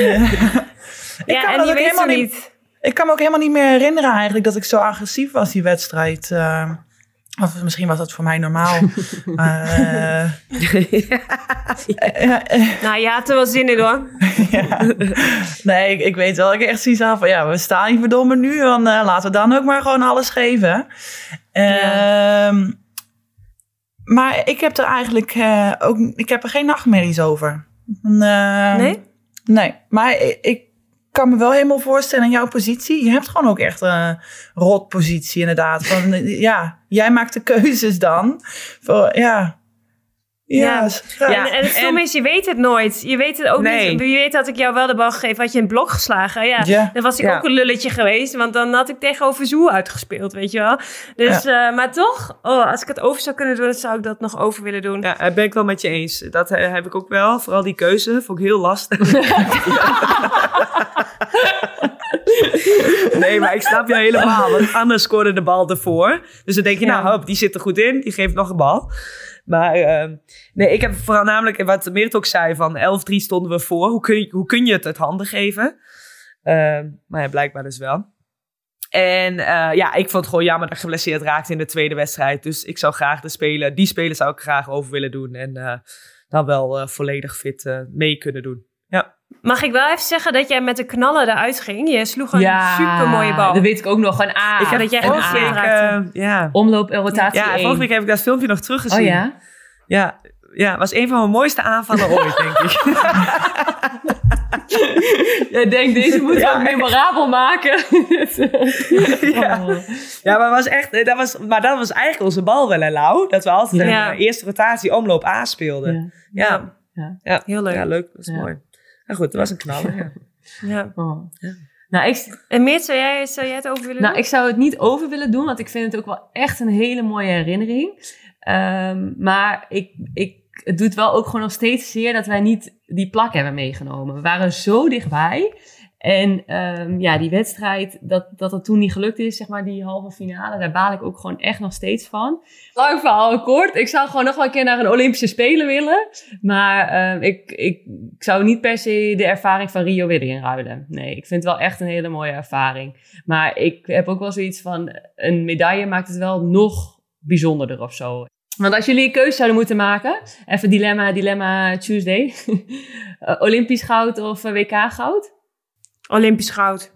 Ja. Ja, en ook weet niet. Ik kan me ook helemaal niet meer herinneren eigenlijk dat ik zo agressief was die wedstrijd. eh. Of misschien was dat voor mij normaal. (laughs) eh, (laughs) ja, eh, Nou, je had er wel zin in hoor. (laughs) ja. Nee, ik, ik weet wel. Ik echt zoiets had van ja, we staan hier verdomme nu. Dan eh, laten we dan ook maar gewoon alles geven. Ehm, Maar ik heb er eigenlijk eh, ook. Ik heb er geen nachtmerries over. Eh, Nee? Nee, maar ik, ik kan me wel helemaal voorstellen in jouw positie. Je hebt gewoon ook echt een rotpositie inderdaad. Van, (laughs) ja, jij maakt de keuzes dan. Voor, ja. Ja, Ja. Ja. En, is, je weet het nooit. Je weet het ook Nee. niet. Wie weet had ik jou wel de bal gegeven, had je een blok geslagen. Ja, Ja. dan was ik Ja. ook een lulletje geweest. Want dan had ik tegenover Zoe uitgespeeld, weet je wel. Dus, eh, maar toch, oh, als ik het over zou kunnen doen, dan zou ik dat nog over willen doen. Ja, dat ben ik wel met je eens. Dat eh, heb ik ook wel. Vooral die keuze vond ik heel lastig. (laughs) nee, maar ik snap je helemaal. Want Anne scoorde de bal ervoor. Dus dan denk je, Ja. nou, hop, die zit er goed in. Die geeft nog een bal. Maar ehm, nee, ik heb vooral namelijk, wat Meert ook zei, van 11-3 stonden we voor. Hoe kun je, hoe kun je het uit handen geven? Ehm, maar ja, blijkbaar dus wel. En eh, ja, ik vond het gewoon jammer dat geblesseerd raakte in de tweede wedstrijd. Dus ik zou graag de spelen, die spelen zou ik graag over willen doen. En eh, dan wel eh, volledig fit mee kunnen doen. Ja, Mag ik wel even zeggen dat jij met de knallen eruit ging? Je sloeg een super mooie bal. Dat weet ik ook nog. Een A. ik heb dat jij een week, raakte. eh, ja. Omloop en rotatie ja, vorige week heb ik dat filmpje nog teruggezien. Oh ja? Ja, ja, was een van mijn mooiste aanvallen ooit, denk ik. (laughs) Jij denkt, deze moet Ja, ik memorabel maken. (laughs) ja. Oh. ja, maar, was echt, eh, dat was, maar dat was eigenlijk onze bal wel, Lau. Dat we altijd Ja. eh, eerste rotatie omloop A speelden. Ja. Ja, Ja. ja. Heel leuk. Ja, leuk. Dat is Ja. mooi. Nou goed, dat was een knaller. (laughs) Ja. Ja. Oh. Nou, ik, En Meert, zou jij, zou jij het over willen Nou, doen? ik zou het niet over willen doen, want ik vind het ook wel echt een hele mooie herinnering. Ehm, maar ik, ik, het doet wel ook gewoon nog steeds zeer dat wij niet die plak hebben meegenomen. We waren zo dichtbij. En ehm, ja, die wedstrijd, dat, dat toen niet gelukt is, zeg maar, die halve finale, daar baal ik ook gewoon echt nog steeds van. Lang verhaal kort, ik zou gewoon nog wel een keer naar een Olympische Spelen willen. Maar ehm, ik, ik, ik zou niet per se de ervaring van Rio willen inruilen. Nee, ik vind het wel echt een hele mooie ervaring. Maar ik heb ook wel zoiets van, een medaille maakt het wel nog bijzonderder of zo. Want als jullie een keuze zouden moeten maken, even dilemma, dilemma Tuesday. (laughs) Eh, Olympisch goud of eh, WK goud? Olympisch goud.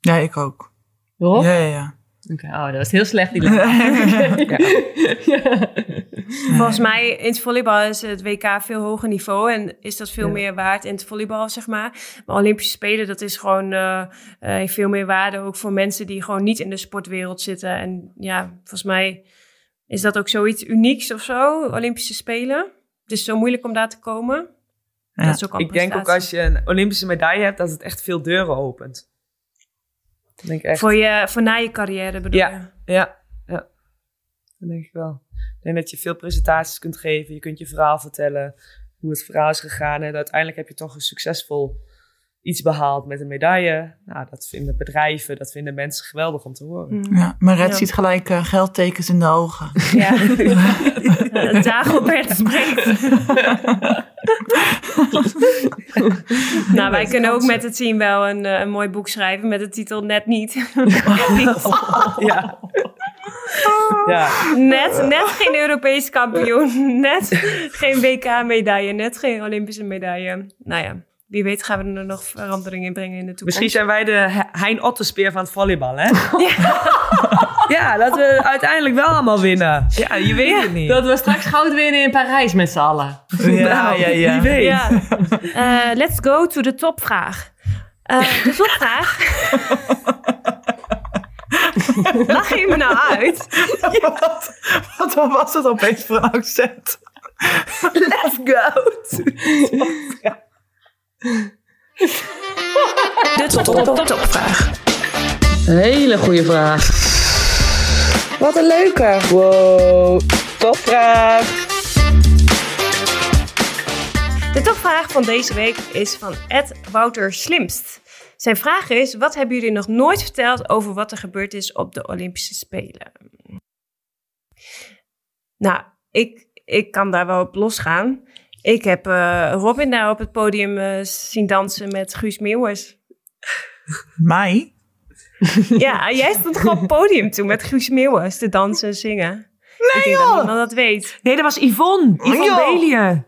Ja, ik ook. Rob? Ja, ja, ja. Oké, oh, dat was heel slecht dilemma. (laughs) ja. Volgens mij in het volleybal is het WK veel hoger niveau en is dat veel Ja. meer waard in het volleybal, zeg maar. Maar Olympische Spelen, dat is gewoon eh, eh, veel meer waarde ook voor mensen die gewoon niet in de sportwereld zitten. En ja, volgens mij is dat ook zoiets unieks of zo, Olympische Spelen. Het is zo moeilijk om daar te komen. Ja. Dat is ook al een Ik denk ook als je een Olympische medaille hebt, dat het echt veel deuren opent. Dat denk ik echt. Voor, je, voor na je carrière bedoel Ja. je? Ja, ja. Dat denk ik wel. Ik denk dat je veel presentaties kunt geven. Je kunt je verhaal vertellen. Hoe het verhaal is gegaan. En uiteindelijk heb je toch een succesvol iets behaald met een medaille. Nou, dat vinden bedrijven, dat vinden mensen geweldig om te horen. Mm. Ja, maar Red Ja. ziet gelijk eh, geldtekens in de ogen. Ja. (laughs) Eh, Dagobert (laughs) spreekt. (laughs) nou, wij kunnen ook met het team wel een, eh, een mooi boek schrijven met de titel Net niet. Net niet. Ja. ja. Net, net geen Europees kampioen. Net geen WK-medaille. Net geen Olympische medaille. Nou ja, wie weet gaan we er nog verandering in brengen in de toekomst. Misschien zijn wij de He- Hein Otterspeer van het volleybal, hè? (laughs) Ja. (laughs) dat we uiteindelijk wel allemaal winnen. Ja, je weet het niet. Dat we straks goud winnen in Parijs met z'n allen. Ja, ja, ja. Wie weet. Ja. Eh, let's go to de topvraag. Eh, de topvraag. (laughs) Lach je me nou uit? wat, wat, wat was het opeens voor een accent? Let's go. De top, top, top, topvraag. Hele goede vraag. Wat een leuke. Wow. Topvraag. De topvraag van deze week is van Ed Wouter Slimst. Zijn vraag is: wat hebben jullie nog nooit verteld over wat er gebeurd is op de Olympische Spelen? Nou, ik, ik kan daar wel op losgaan. Ik heb eh, Robin daar op het podium eh, zien dansen met Guus Meeuwers. Mij? Ja, jij stond gewoon op het podium toen met Guus Meeuwers te dansen en zingen. Nee, ik dat joh. niemand dat weet. Nee, dat was Yvonne. Yvonne. Belië.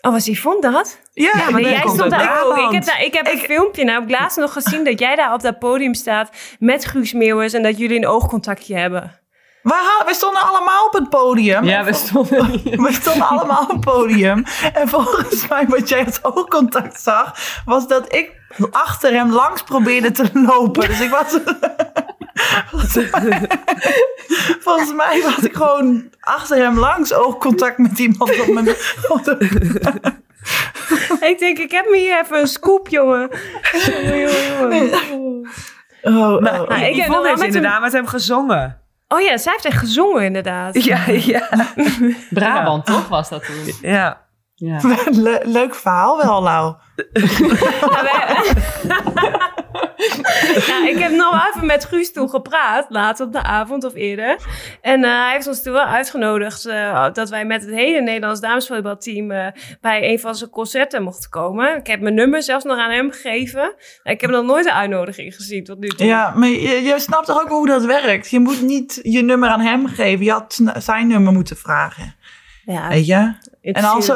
Oh, was Yvonne dat? Ja, Ja, maar jij stond daar ook. Ik Brabant. heb, daar, ik heb een filmpje nou, heb ik laatst nog gezien dat jij daar op dat podium staat met Guus Meeuwers en dat jullie een oogcontactje hebben. Wij, hadden- wij stonden allemaal op het podium. Ja, we stonden. (laughs) We stonden allemaal op het podium. En volgens mij, wat jij het oogcontact zag, was dat ik achter hem langs probeerde te lopen. Dus ik was. volgens, (laughs) mij, volgens mij was ik gewoon achter hem langs oogcontact met iemand op mijn. op de- (laughs) Ik denk, ik heb me hier even een scoop, jongen. Jongen, jongen, jongen. Oh, oh, Nou, ik heb nog met inderdaad met hem gezongen. Oh ja, zij heeft echt gezongen inderdaad. Ja, ja. Brabant, toch? Was dat toen? ja. Ja. (laughs) Le- leuk verhaal wel, Lau. (laughs) Wij- (laughs) Ik heb nog even met Guus toen gepraat, later op de avond of eerder. En eh, hij heeft ons toen wel uitgenodigd eh, dat wij met het hele Nederlands damesvoetbalteam eh, bij een van zijn concerten mochten komen. Ik heb mijn nummer zelfs nog aan hem gegeven. Ik heb nog nooit een uitnodiging gezien tot nu toe. Ja, maar je, je snapt toch ook hoe dat werkt? Je moet niet je nummer aan hem geven. Je had zijn nummer moeten vragen. Ja, Weet je? en als.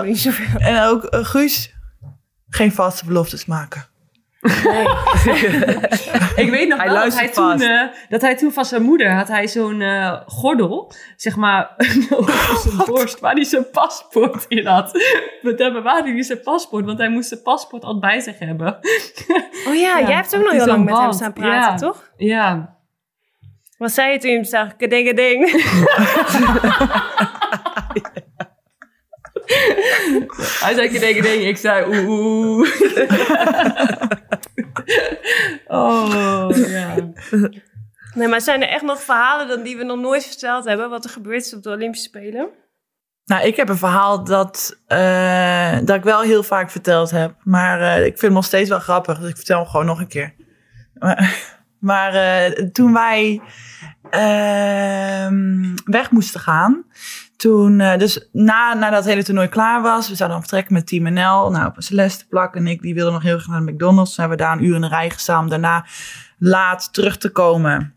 En ook Guus, geen vaste beloftes maken. (laughs) Ik weet nog Hij wel dat hij, toen, eh, dat hij toen van zijn moeder had hij zo'n eh, gordel, zeg maar, (laughs) over zijn borst, waar hij zijn paspoort in had. Met daar bewaarde hij zijn paspoort, want hij moest zijn paspoort altijd bij zich hebben. Oh ja, (laughs) jij hebt ook nog heel lang met hem staan praten, Ja. toch? Ja. Wat zei je toen je hem zag? Keding, keding. (laughs) Hij zei kedeng, kedeng, ik zei oeh, oeh. (laughs) oh, ja. Nee, maar zijn er echt nog verhalen dan die we nog nooit verteld hebben? Wat er gebeurd is op de Olympische Spelen? Nou, ik heb een verhaal dat, eh, dat ik wel heel vaak verteld heb. Maar eh, ik vind hem nog steeds wel grappig. Dus ik vertel hem gewoon nog een keer. Maar, (laughs) maar eh, toen wij ehm, weg moesten gaan. Toen, eh, dus na, nadat het hele toernooi klaar was. We zouden vertrekken met Team NL. Nou, Celeste Plak en ik, die wilden nog heel graag naar de McDonald's. Toen hebben we daar een uur in de rij gestaan om daarna laat terug te komen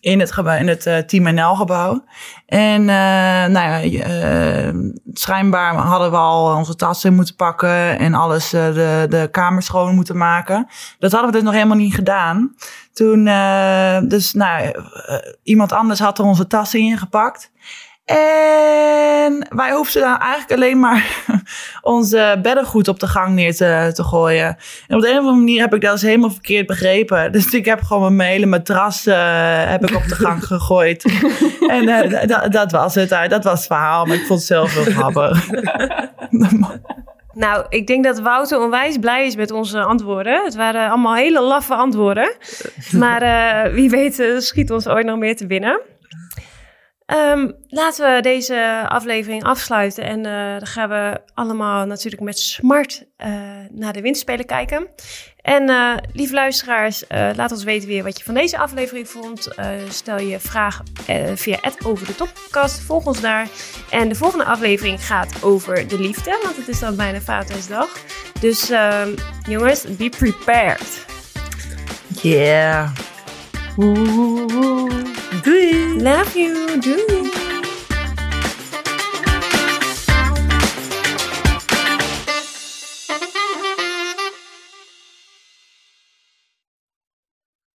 in het, gebouw, in het eh, Team NL-gebouw. En eh, nou ja, schijnbaar hadden we al onze tassen moeten pakken en alles, de, de kamer schoon moeten maken. Dat hadden we dus nog helemaal niet gedaan. Toen, dus nou, iemand anders had er onze tassen ingepakt. En wij hoefden daar eigenlijk alleen maar (laughs) onze beddengoed op de gang neer te, te gooien. En op de een of andere manier heb ik dat dus helemaal verkeerd begrepen. (laughs) Dus ik heb gewoon mijn hele matras eh, heb ik op de gang (laughs) gegooid. en eh, dat- dat was het. eh, Dat was het verhaal. Maar ik vond het zelf heel grappig. Nou, ik denk dat Wouter onwijs blij is met onze antwoorden. Het waren allemaal hele laffe antwoorden. Maar wie weet schiet ons ooit nog meer te binnen. Ehm, laten we deze aflevering afsluiten. En eh, dan gaan we allemaal natuurlijk met smart eh, naar de winterspelen kijken. En eh, lieve luisteraars, laat ons weten weer wat je van deze aflevering vond. Stel je vraag via het over de topcast. Volg ons daar. En de volgende aflevering gaat over de liefde, want het is dan bijna Vaderdag. Dus ehm, jongens, be prepared. Yeah. Woo. Do it. Love you. Do it.